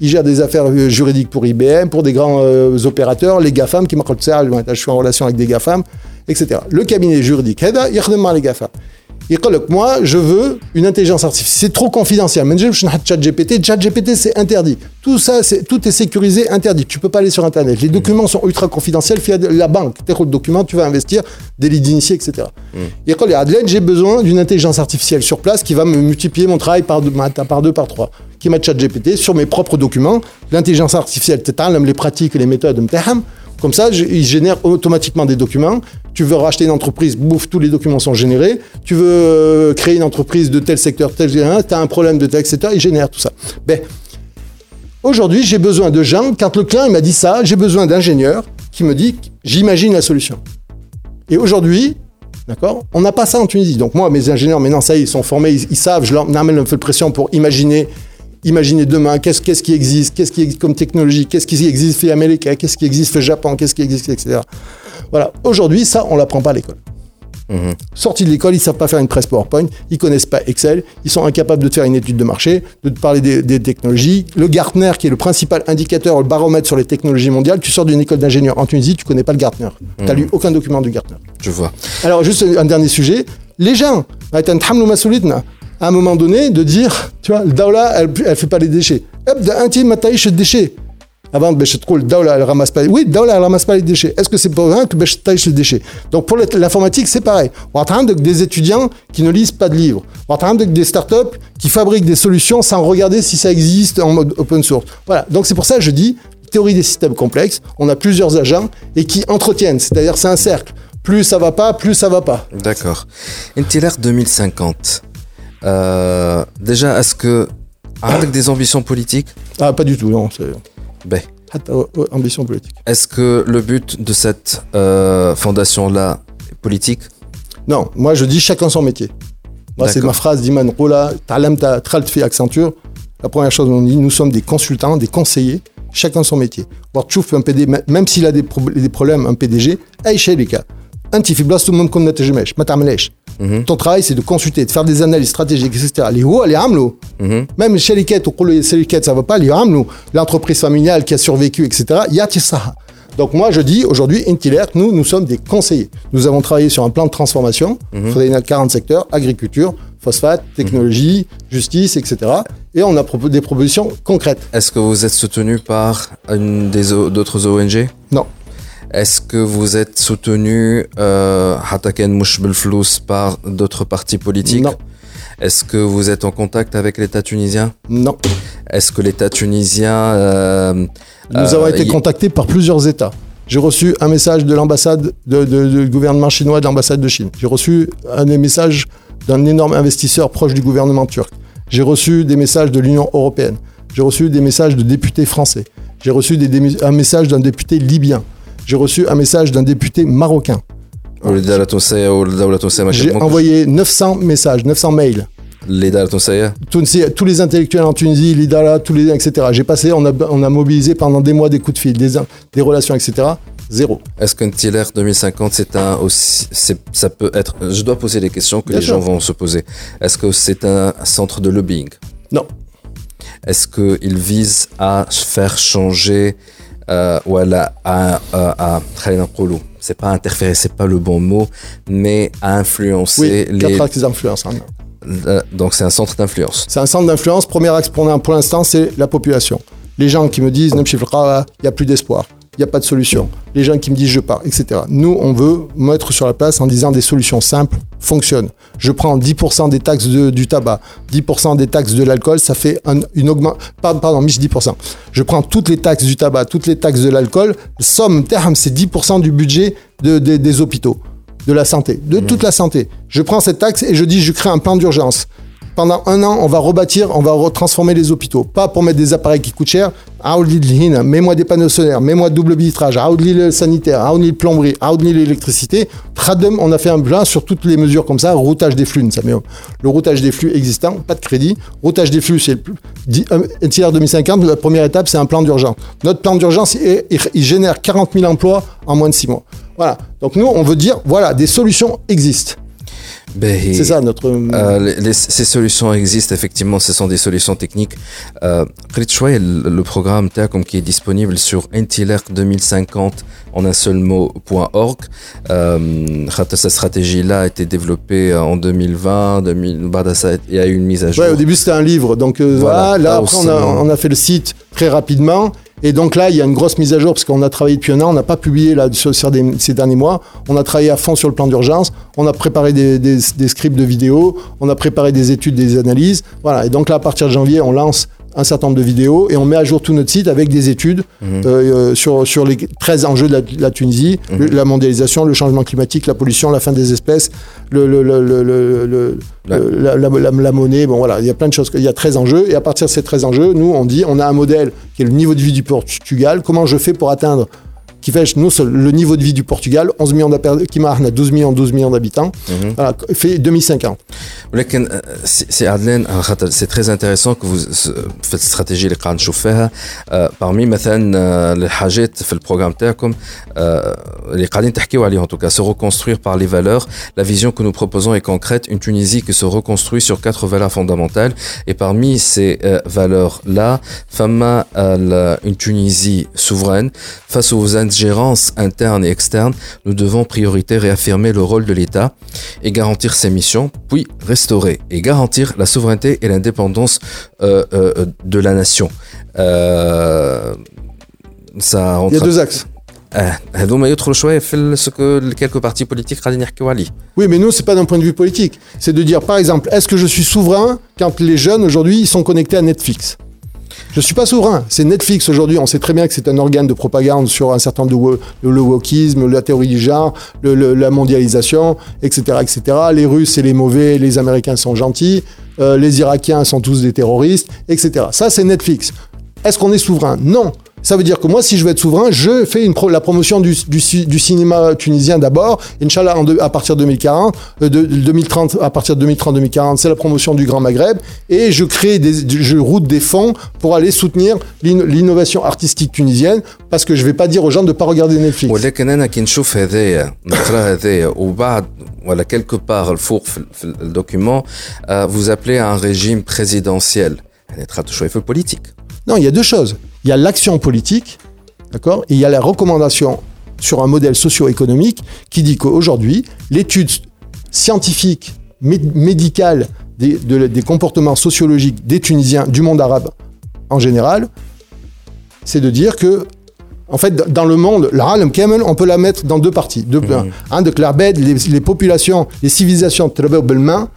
il gère des affaires euh, juridiques pour IBM, pour des grands euh, opérateurs, les GAFAM, qui m'accordent ça, je suis en relation avec des GAFAM, etc. Le cabinet juridique, il les GAFAM. Il dit moi, je veux une intelligence artificielle. C'est trop confidentiel. Mais je chat GPT. Chat GPT, c'est interdit. Tout ça, c'est, tout est sécurisé, interdit. Tu peux pas aller sur Internet. Les documents sont ultra confidentiels. Via la banque, tes documents, tu vas investir, des lits d'initiés, etc. Il dit Adelaide, j'ai besoin d'une intelligence artificielle sur place qui va me multiplier mon travail par deux, par deux, par trois. Qui m'a GPT sur mes propres documents. L'intelligence artificielle, les pratiques les méthodes, comme ça, il génère automatiquement des documents. Tu veux racheter une entreprise, bouffe, tous les documents sont générés. Tu veux euh, créer une entreprise de tel secteur, tel, tu as un problème de tel, etc. Il génère tout ça. Ben, aujourd'hui, j'ai besoin de gens. Quand le client m'a dit ça, j'ai besoin d'ingénieurs qui me dit, j'imagine la solution. Et aujourd'hui, D'accord On n'a pas ça en Tunisie. Donc moi, mes ingénieurs, maintenant, ça ils sont formés, ils, savent, je leur amène un peu de pression pour imaginer Imaginez demain, qu'est-ce qui existe, qu'est-ce qui existe comme technologie, qu'est-ce qui existe fait Amérique, qu'est-ce qui existe fait Japon, qu'est-ce qui existe, etc. Voilà. Aujourd'hui, ça, on l'apprend pas à l'école. Mhm. Sortis de l'école, ils savent pas faire une presse PowerPoint, ils connaissent pas Excel, ils sont incapables de faire une étude de marché, de te parler des, technologies. Le Gartner, qui est le principal indicateur, le baromètre sur les technologies mondiales, tu sors d'une école d'ingénieur en Tunisie, tu connais pas le Gartner. Tu n'as lu aucun document du Gartner. Je vois. Alors, juste un dernier sujet. Les gens, à un moment donné de dire, tu vois, le Daoula, elle ne fait pas les déchets. Un type m'a taillé déchets. Avant, de le Daoula, elle ramasse pas. Oui, Daoula, elle ramasse pas les déchets. Est-ce que c'est pour rien que je taille les déchets? Donc pour l'informatique, c'est pareil. On est en train de des étudiants qui ne lisent pas de livres. On est en train de des startups qui fabriquent des solutions sans regarder si ça existe en mode open source. Voilà. Donc c'est pour ça que je dis, théorie des systèmes complexes, on a plusieurs agents et qui entretiennent. C'est-à-dire, c'est un cercle. Plus ça va pas, plus ça va pas. D'accord. Intiller 2050. Euh, déjà, est-ce que avec des ambitions politiques Ah, pas du tout, non. Ben. Ambition politique. Est-ce que le but de cette euh, fondation-là est politique? Non, moi je dis chacun son métier. Moi, c'est ma phrase d'Iman Roula, fait Accenture. La première chose, on dit, nous sommes des consultants, des conseillers, chacun son métier. un PD, même s'il a des, problèmes, un PDG, un petit tout le monde comme Mhm. Ton travail, c'est de consulter, de faire des analyses stratégiques, etc. Les hauts, les amlo. Mhm. Même chez les quêtes, les ça va pas, les amlo. L'entreprise familiale qui a survécu, etc. Il y a ça? Donc moi, je dis aujourd'hui, Intiller, nous, nous sommes des conseillers. Nous avons travaillé sur un plan de transformation mmh. sur 40 secteurs, agriculture, phosphate, technologie, justice, etc. Et on a des propositions concrètes. Est-ce que vous êtes soutenu par une des d'autres ONG Non. Est-ce que vous êtes soutenu euh, par d'autres partis politiques? Non. Est-ce que vous êtes en contact avec l'État tunisien? Non. Est-ce que l'État tunisien... Euh, Nous avons euh, été contactés par plusieurs États. J'ai reçu un message de l'ambassade du gouvernement chinois, de l'ambassade de Chine. J'ai reçu un des messages d'un énorme investisseur proche du gouvernement turc. J'ai reçu des messages de l'Union européenne. J'ai reçu des messages de députés français. J'ai reçu des, un message d'un député libyen. J'ai reçu un message d'un député marocain. J'ai envoyé 900 messages, 900 mails. Hein. Tous les intellectuels en Tunisie, l'IDALA, tous les etc. J'ai passé, on a, mobilisé pendant des mois des coups de fil, des, relations, etc. Zéro. Est-ce qu'un TLR 2050, c'est un aussi, ça peut être. Je dois poser des questions que les gens vont se poser. Est-ce que c'est un centre de lobbying? Non. Est-ce qu'il vise à faire changer euh, voilà, à, à, à, خلينا نقولوا, c'est pas interférer, c'est pas le bon mot, mais à influencer Oui, les, quatre axes d'influence. hein. euh, donc c'est un centre d'influence. C'est un centre d'influence. Premier axe pour, pour l'instant, c'est la population. Les gens qui me disent, Nemchi Fra, il n'y a plus d'espoir, il n'y a pas de solution. Les gens qui me disent, je pars, etc. Nous, on veut mettre sur la place en disant des solutions simples fonctionnent. Je prends 10% des taxes de- du tabac, 10% des taxes de l'alcool, ça fait un- une augmentation. Pardon, pardon, dis 10%. Je prends toutes les taxes du tabac, toutes les taxes de l'alcool, somme terme, c'est 10% du budget de- de- des hôpitaux, de la santé, de toute la santé. Je prends cette taxe et je dis, je crée un plan d'urgence. Pendant un an, on va rebâtir, on va retransformer les hôpitaux. Pas pour mettre des appareils qui coûtent cher. Aoudli de l'hina, Mets-moi des panneaux solaires, mets-moi double vitrage, Aoudli le sanitaire, Aoudli le plomberie, Aoudli l'électricité. Tradem, on a fait un plan sur toutes les mesures comme ça. Routage des flux, ça met le routage des flux existant, pas de crédit. Routage des flux, c'est Un un tiers 2050, la première étape, c'est un plan d'urgence. Notre plan d'urgence, il génère 40 000 emplois en moins de 6 mois. Voilà. Donc nous, on veut dire, voilà, des solutions existent. C'est ça notre. Euh, ces solutions existent effectivement, ce sont des solutions techniques. Euh, le programme TACOM qui est disponible sur intilerc 2050 en un seul mot.org. Euh, cette stratégie-là a été développée euh, en 2020, il y a eu une mise à jour. Ouais, au début c'était un livre, donc euh, voilà. Là, après, on a fait le site très rapidement. Et donc là, il y a une grosse mise à jour parce qu'on a travaillé depuis un an, on n'a pas publié ces derniers mois. On a travaillé à fond sur le plan d'urgence, on a préparé des, des- des scripts de vidéos, on a préparé des études, des analyses. Voilà. Et donc là, à partir de janvier, on lance un certain nombre de vidéos et on met à jour tout notre site avec des études Mhm. euh, euh, sur, sur les 13 enjeux de la, Tunisie, le- la mondialisation, le changement climatique, la pollution, la fin des espèces, le, le- le- la- la- la monnaie, bon voilà, il y a plein de choses. Il y a 13 enjeux, et à partir de ces 13 enjeux, nous, on dit, on a un modèle qui est le niveau de vie du Portugal. Comment je fais pour atteindre, qui fait nous, le niveau de vie du Portugal, 11 millions d'habitants, qui marque 12 millions, 12 millions d'habitants, voilà, fait 2050. ولكن آه، سي سي عدلان على خاطر سي تري انتريسون كو في الاستراتيجيه اللي قاعد نشوف فيها بارمي مثلا آه، الحاجات في البروغرام تاعكم آه، اللي قاعدين تحكيو عليهم en tout cas se reconstruire par les valeurs la vision que nous proposons est concrète une Tunisie qui se reconstruit sur quatre valeurs fondamentales et parmi ces euh, valeurs là فما euh, une Tunisie souveraine face aux ingérences internes et externes nous devons priorité réaffirmer le rôle de l'État et garantir ses missions, puis restaurer et garantir la souveraineté et l'indépendance euh, euh, de la nation. Euh, ça Il y a rentre. deux axes. آه، هذوما يدخلوا شويه في ال- ce que quelques partis politiques قاعدين يحكيوا عليه. Oui, mais nous, c'est pas d'un point de vue politique. C'est de dire, par exemple, est-ce que je suis souverain quand les jeunes aujourd'hui ils sont connectés à Netflix Je suis pas souverain. C'est Netflix aujourd'hui. On sait très bien que c'est un organe de propagande sur un certain nombre de le wokisme, la théorie du genre, le- le- la mondialisation, etc., etc. Les Russes, c'est les mauvais, les Américains sont gentils, euh, les Irakiens sont tous des terroristes, etc. Ça, c'est Netflix. Est-ce qu'on est souverain? Non. Ça veut dire que moi, si je veux être souverain, je fais une pro- la promotion du, du, ci- du cinéma tunisien d'abord. Inch'Allah, en de- à partir de 2040, euh, de, de 2030, à partir de 2030-2040, c'est la promotion du Grand Maghreb. Et je crée des, je route des fonds pour aller soutenir l'in- l'innovation artistique tunisienne. Parce que je vais pas dire aux gens de pas regarder Netflix. ولكن انا كي نشوف هذايا نقرا هذايا وبعد ولا كيلكو بار الفوق في, في الدوكيومون vous appelez à un régime présidentiel يعني دخلتوا شويه في البوليتيك Non, il y a deux choses. Il y a l'action politique, d'accord, et il y a la recommandation sur un modèle socio-économique qui dit qu'aujourd'hui, l'étude scientifique, mé- médicale des, de- des comportements sociologiques des Tunisiens, du monde arabe en général, c'est de dire que, en fait, dans le monde, l'Alam Kamel, on peut la mettre dans deux parties. Deux, Un de Klarbed, les, les populations, les civilisations Trabeu Belmain,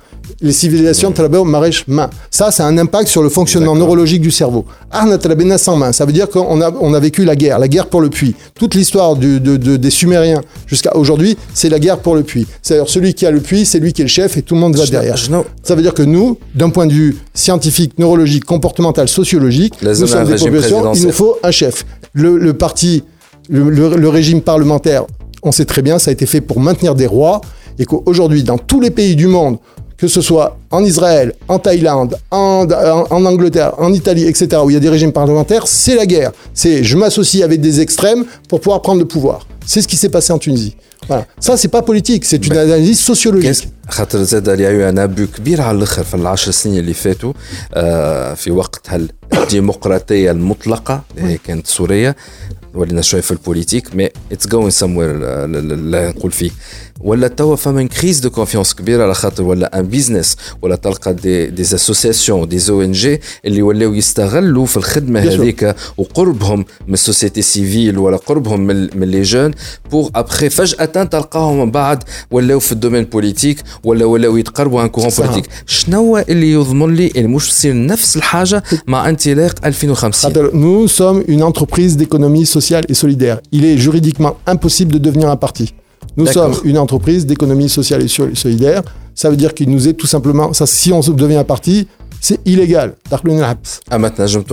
les civilisations Talabé Maresh main. Ça, ça a un impact sur le fonctionnement neurologique du cerveau. Arna Talabena sans main, ça veut dire qu'on a, on a vécu la guerre, la guerre pour le puits. Toute l'histoire des Sumériens jusqu'à aujourd'hui, c'est la guerre pour le puits. C'est-à-dire celui qui a le puits, c'est lui qui est le chef et tout le monde va derrière. Ça veut dire que nous, d'un point de vue scientifique, neurologique, comportemental, sociologique, nous sommes des populations, il nous faut un chef. Le, parti, le régime parlementaire, on sait très bien, ça a été fait pour maintenir des rois et qu'aujourd'hui, dans tous les pays du monde, que ce soit en Israël, en Thaïlande, en, Angleterre, en Italie, etc., où il y a des régimes parlementaires, c'est la guerre. C'est je m'associe avec des extrêmes pour pouvoir prendre le pouvoir. C'est ce qui s'est passé en Tunisie. Voilà. Ça, c'est pas politique, c'est une analyse sociologique. خاطر زاد اللي يو ان ابو كبير على الاخر في العشر سنين اللي فاتوا في وقت الديمقراطيه المطلقه اللي هي كانت سوريا ولينا شويه في البوليتيك مي اتس جوين سموير لا نقول فيه ولا توا فما كريز دو كونفيونس كبيره على خاطر ولا ان بيزنس ولا تلقى دي دي اسوسياسيون دي او ان جي اللي ولاو يستغلوا في الخدمه هذيك وقربهم من السوسيتي سيفيل ولا قربهم من, من لي جون بور ابخي فجاه تلقاهم من بعد ولاو في الدومين بوليتيك ولا ولاو يتقربوا ان كورون بوليتيك شنو اللي يضمن لي اللي مش تصير نفس الحاجه مع انطلاق 2050 Nous sommes une entreprise d'économie sociale et solidaire. Il est juridiquement impossible de devenir un parti. Nous sommes une entreprise d'économie sociale et solidaire. Ça veut dire qu'il nous est tout simplement. Ça, si on devient un parti, c'est illégal. Ah, maintenant, je me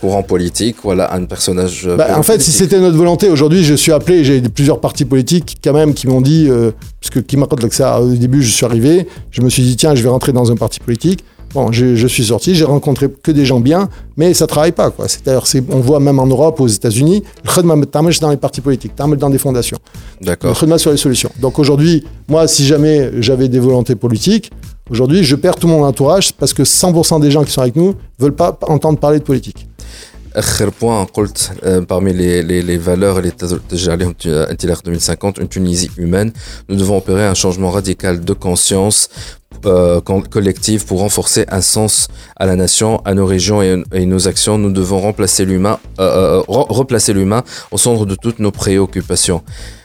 courant politique, voilà un personnage. Bah, en fait, si c'était notre volonté, aujourd'hui, je suis appelé, j'ai plusieurs partis politiques quand même qui m'ont dit, euh, puisque qui m'a ça au début, je suis arrivé, je me suis dit, tiens, je vais rentrer dans un parti politique. Bon, je, suis sorti, j'ai rencontré que des gens bien, mais ça travaille pas. Quoi. C'est-à-dire, on voit même en Europe, aux États-Unis, le khadma dans les partis politiques, dans des fondations. D'accord. Le khadma sur les solutions. Donc aujourd'hui, moi, si jamais j'avais des volontés politiques, aujourd'hui, je perds tout mon entourage parce que 100% des gens qui sont avec nous veulent pas entendre parler de politique. Autre point, parmi les, les, les valeurs les 2050, une Tunisie humaine, nous devons opérer un changement radical de conscience euh, collective pour renforcer un sens à la nation, à nos régions et, et nos actions. Nous devons remplacer l'humain, euh, euh, replacer l'humain au centre de toutes nos préoccupations.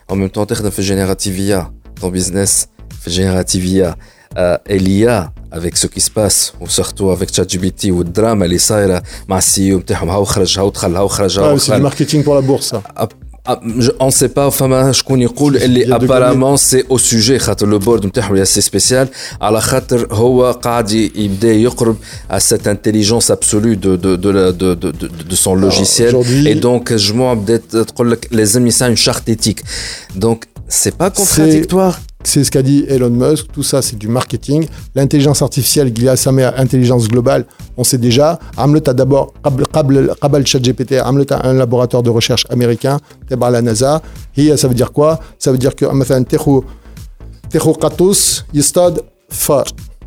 En même temps, fait générativia, ton business fait générativia. Euh, l'IA avec ce qui se passe surtout avec ChatGPT ou le drame اللي صايره مع السي او نتاعهم هاو خرج هاو دخل هاو خرج هاو C'est du marketing pour la bourse. on ne sait pas فما شكون يقول اللي apparemment c'est au sujet خاطر le board نتاعهم assez spécial على خاطر هو قاعد يبدا يقرب à cette intelligence absolue de de de de de, de, de son logiciel et donc جموع بدات تقول لك لازم يسعى une charte éthique donc c'est pas contradictoire c'est ce qu'a dit Elon Musk, tout ça c'est du marketing. L'intelligence artificielle, y a sa intelligence globale, on sait déjà. Amlet a d'abord, Qabal ChatGPT, Amlet a un laboratoire de recherche américain, Tebar la NASA. Et ça veut dire quoi? Ça veut dire que Techo Katos, Yistad.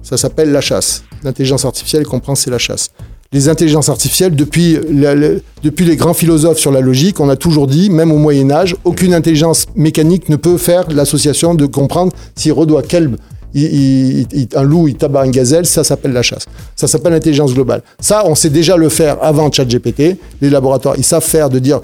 Ça s'appelle la chasse. L'intelligence artificielle comprend c'est la chasse les intelligences artificielles, depuis, depuis les grands philosophes sur la logique, on a toujours dit, même au Moyen Âge, aucune intelligence mécanique ne peut faire l'association de comprendre si redoit quel un loup, il tabac une gazelle, ça s'appelle la chasse. Ça s'appelle l'intelligence globale. Ça, on sait déjà le faire avant ChatGPT. Les laboratoires, ils savent faire de dire,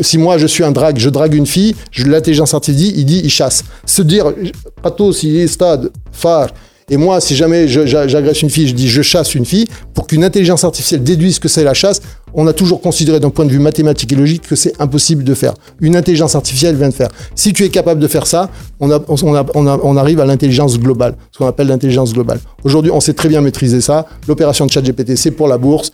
si moi je suis un drague, je drague une fille, l'intelligence artificielle, il dit, il chasse. Se dire, Patos, il est stade, phare, et moi, si jamais j'agresse une fille, je dis je chasse une fille, pour qu'une intelligence artificielle déduise que c'est la chasse, on a toujours considéré d'un point de vue mathématique et logique que c'est impossible de faire. Une intelligence artificielle vient de faire. Si tu es capable de faire ça, on, arrive à l'intelligence globale, ce qu'on appelle l'intelligence globale. Aujourd'hui, on sait très bien maîtriser ça. L'opération de ChatGPT, c'est pour la bourse.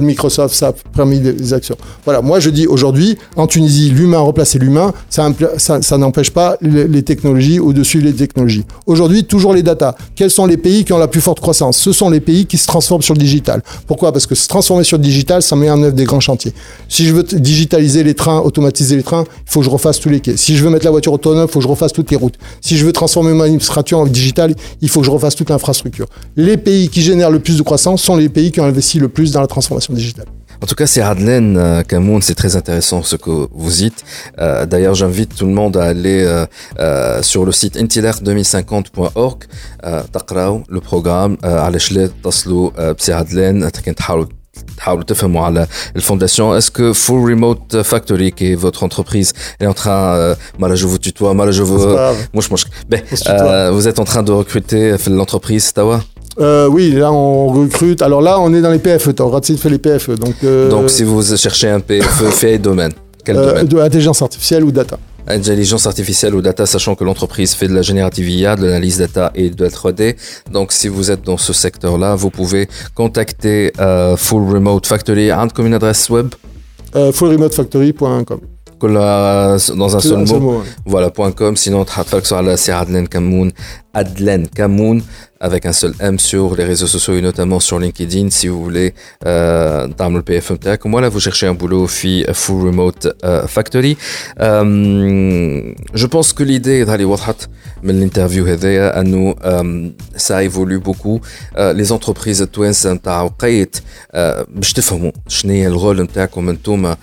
Microsoft, ça a permis des actions. Voilà, moi je dis aujourd'hui, en Tunisie, l'humain remplacer l'humain, ça, n'empêche pas les, technologies au-dessus des technologies. Aujourd'hui, toujours les data. Quels sont les pays qui ont la plus forte croissance? Ce sont les pays qui se transforment sur le digital. Pourquoi? Parce que se transformer sur le digital, ça met en œuvre des grands chantiers. Si je veux digitaliser les trains, automatiser les trains, il faut que je refasse tous les quais. Si je veux mettre la voiture autonome, il faut que je refasse toutes les routes. Si je veux transformer mon administration en digital, il faut que je refasse toute l'infrastructure. Les pays qui génèrent le plus de croissance sont les pays qui ont investi le plus dans la transformation digitale. En tout cas, c'est Adlen euh, Kamoun, c'est très intéressant ce que vous dites. Euh, d'ailleurs, j'invite tout le monde à aller euh, sur le site intiler2050.org, تقراو le programme على شلات تصلوا بسي عدلان تحاولوا تحاولوا تفهموا على الفونداسيون اسكو فول ريموت فاكتوري كي votre entreprise est en train مالا جو فو tutoie مالا جو فو مش مشكل vous êtes en train de recruter في l'entreprise توا euh, oui, là on recrute. Alors là, on est dans les PFE. Ratsid fait les PFE. Donc, euh, donc si vous cherchez un PFE, fait domaine. Quel euh, domaine De l'intelligence artificielle ou data. Intelligence artificielle ou data, sachant que l'entreprise fait de la générative IA, de l'analyse data et de la 3D. Donc, si vous êtes dans ce secteur-là, vous pouvez contacter euh, Full Remote Factory. comme une adresse web? Euh, Fullremotefactory.com dans un seul mot. Voilà, .com. Sinon, as sur la Adlen Kamoun, Adlen Kamoun, avec un seul M sur les réseaux sociaux et notamment sur LinkedIn si vous voulez euh, dans le PFM Tech. Moi, là, vous cherchez un boulot fi Full Remote euh, Factory. Euh, je pense que l'idée d'aller voir l'interview à nous, ça évolue beaucoup. les entreprises توانسه نتاع وقيت باش تفهموا شنو هي الرول نتاعكم انتوما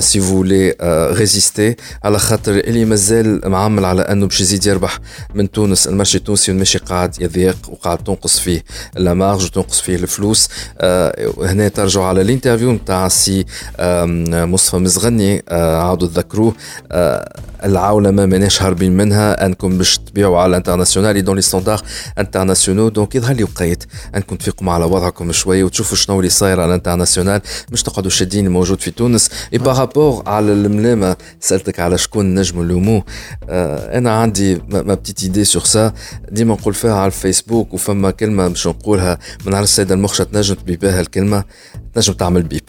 si vous voulez résister على خاطر اللي مازال معمل على انه باش يزيد يربح من تونس المارشي التونسي ماشي قاعد يضيق وقاعد تنقص فيه لامارج وتنقص فيه الفلوس. هنا ترجعوا على الانترفيو نتاع سي مصطفى مزغني. عاودوا تذكروه. العولمة ماناش هاربين منها. أنكم باش تبيعوا على الانترناسيونال دون لي ستاندار انترناسيونال دونك يظهر لي وقيت أنكم تفيقوا على وضعكم شوية وتشوفوا شنو اللي صاير على الانترناسيونال. مش تقعدوا شادين الموجود في تونس. اي بارابور على الملامه سألتك على شكون نجم نلوموه أنا عندي ما بتيت ايدي سور سا ديما نقول فيها على الفيسبوك وفما كلمة باش نقولها من عرس السيدة المخشة تنجم تبيبها الكلمة تنجم تعمل بيب.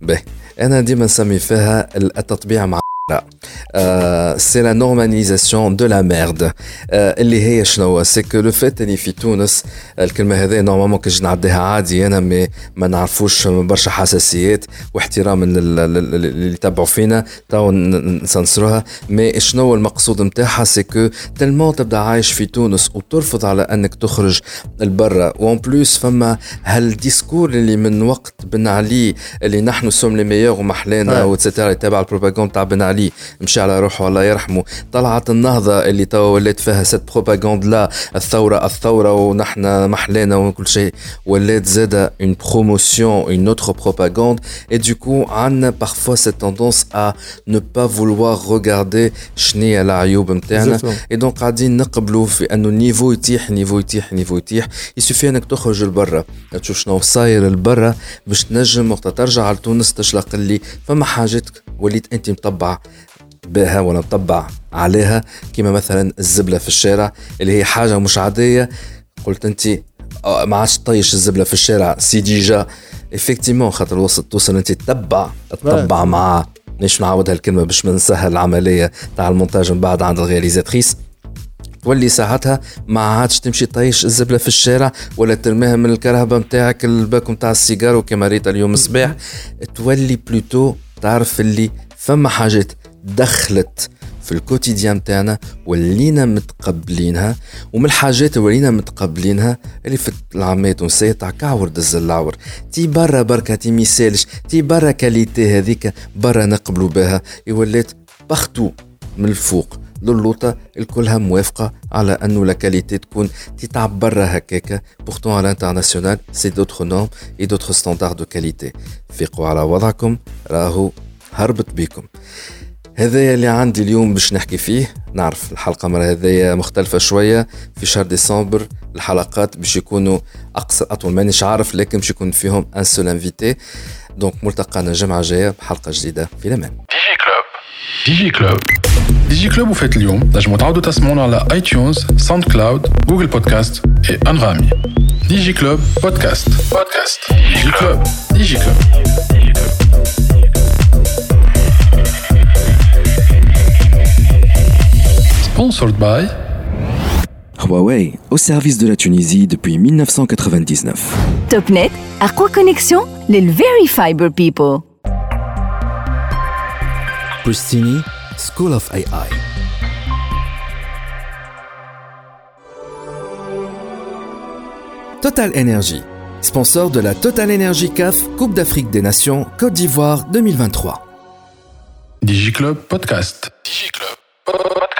باهي أنا ديما نسمي فيها التطبيع مع Euh, c'est la normalisation de la merde. اللي هي شنو؟ سي كو لو فيت إني في تونس الكلمة هذه نورمالمون كنجي نعديها عادي أنا مي ما نعرفوش برشا حساسيات واحتراما اللي يتبعوا فينا تو نسنسروها. مي شنو المقصود نتاعها؟ سي كو تلمون تبدأ عايش في تونس وترفض على أنك تخرج لبرا. وأن بلوس فما هالديسكور اللي من وقت بن علي اللي نحن سوم لي ميور ومحلانا وتسيتيرا يتابع البروباغوند تاع بن علي مشى على روحه الله يرحمه. طلعت النهضة اللي توا ولات فيها ست بروباغوند لا الثورة الثورة ونحن محلانا وكل شيء. ولات زادة اون بروموسيون اون اوتر et du coup عندنا parfois cette tendance à ne pas vouloir regarder شنية العيوب نتاعنا et donc قاعدين نقبلوا في أنه نيفو يتيح نيفو يتيح نيفو يتيح. يسوفي أنك تخرج لبرا. تشوف شنو صاير لبرا باش تنجم وقت ترجع لتونس تشلق اللي فما حاجات وليت أنت مطبع. بها ولا مطبع عليها كما مثلا الزبلة في الشارع اللي هي حاجة مش عادية. قلت أنت آه، ما عادش طيش الزبلة في الشارع. سي ديجا افكتيمون خاطر وصلت توصل أنت تتبع تتبع مع ليش نعاود هالكلمه باش ما نسهل العملية تاع المونتاج من بعد عند الرياليزاتريس. تولي ساعتها ما عادش تمشي طيش الزبلة في الشارع ولا ترميها من الكرهبه نتاعك الباكو نتاع السيجار وكما ريت اليوم الصباح. تولي بلوتو تعرف اللي فما حاجات دخلت في الكوتيديان تاعنا ولينا متقبلينها ومن الحاجات ولينا متقبلينها اللي في العامية التونسية تاع كعور دز العور تي برا بركة تي ميسالش تي برا كاليتي هذيك برا نقبلوا بها. ولات بختو من الفوق للوطة الكلها موافقة على أنه لا كاليتي تكون تتعب برا هكاكا بورتون على الانترناسيونال سي دوتر نورم اي دوتر ستاندار دو كاليتي فيقوا على وضعكم راهو هربت بيكم هذايا اللي عندي اليوم باش نحكي فيه نعرف الحلقة مرة هذايا مختلفة شوية في شهر ديسمبر الحلقات باش يكونوا أقصر أطول. مانيش عارف لكن باش يكون فيهم ان سول انفيتي دونك ملتقانا الجمعة الجاية بحلقة جديدة. في الأمان ديجي كلوب ديجي كلوب ديجي كلوب وفات اليوم نجموا تعاودوا تسمعونا على اي تيونز ساوند كلاود جوجل بودكاست اي انغامي ديجي كلوب بودكاست بودكاست ديجي كلوب ديجي كلوب Sponsored by Huawei, au service de la Tunisie depuis 1999. Topnet, quoi Connexion, les Very Fiber People. Pristini, School of AI. Total Energy, sponsor de la Total Energy CAF Coupe d'Afrique des Nations Côte d'Ivoire 2023. DigiClub Podcast. DigiClub Podcast.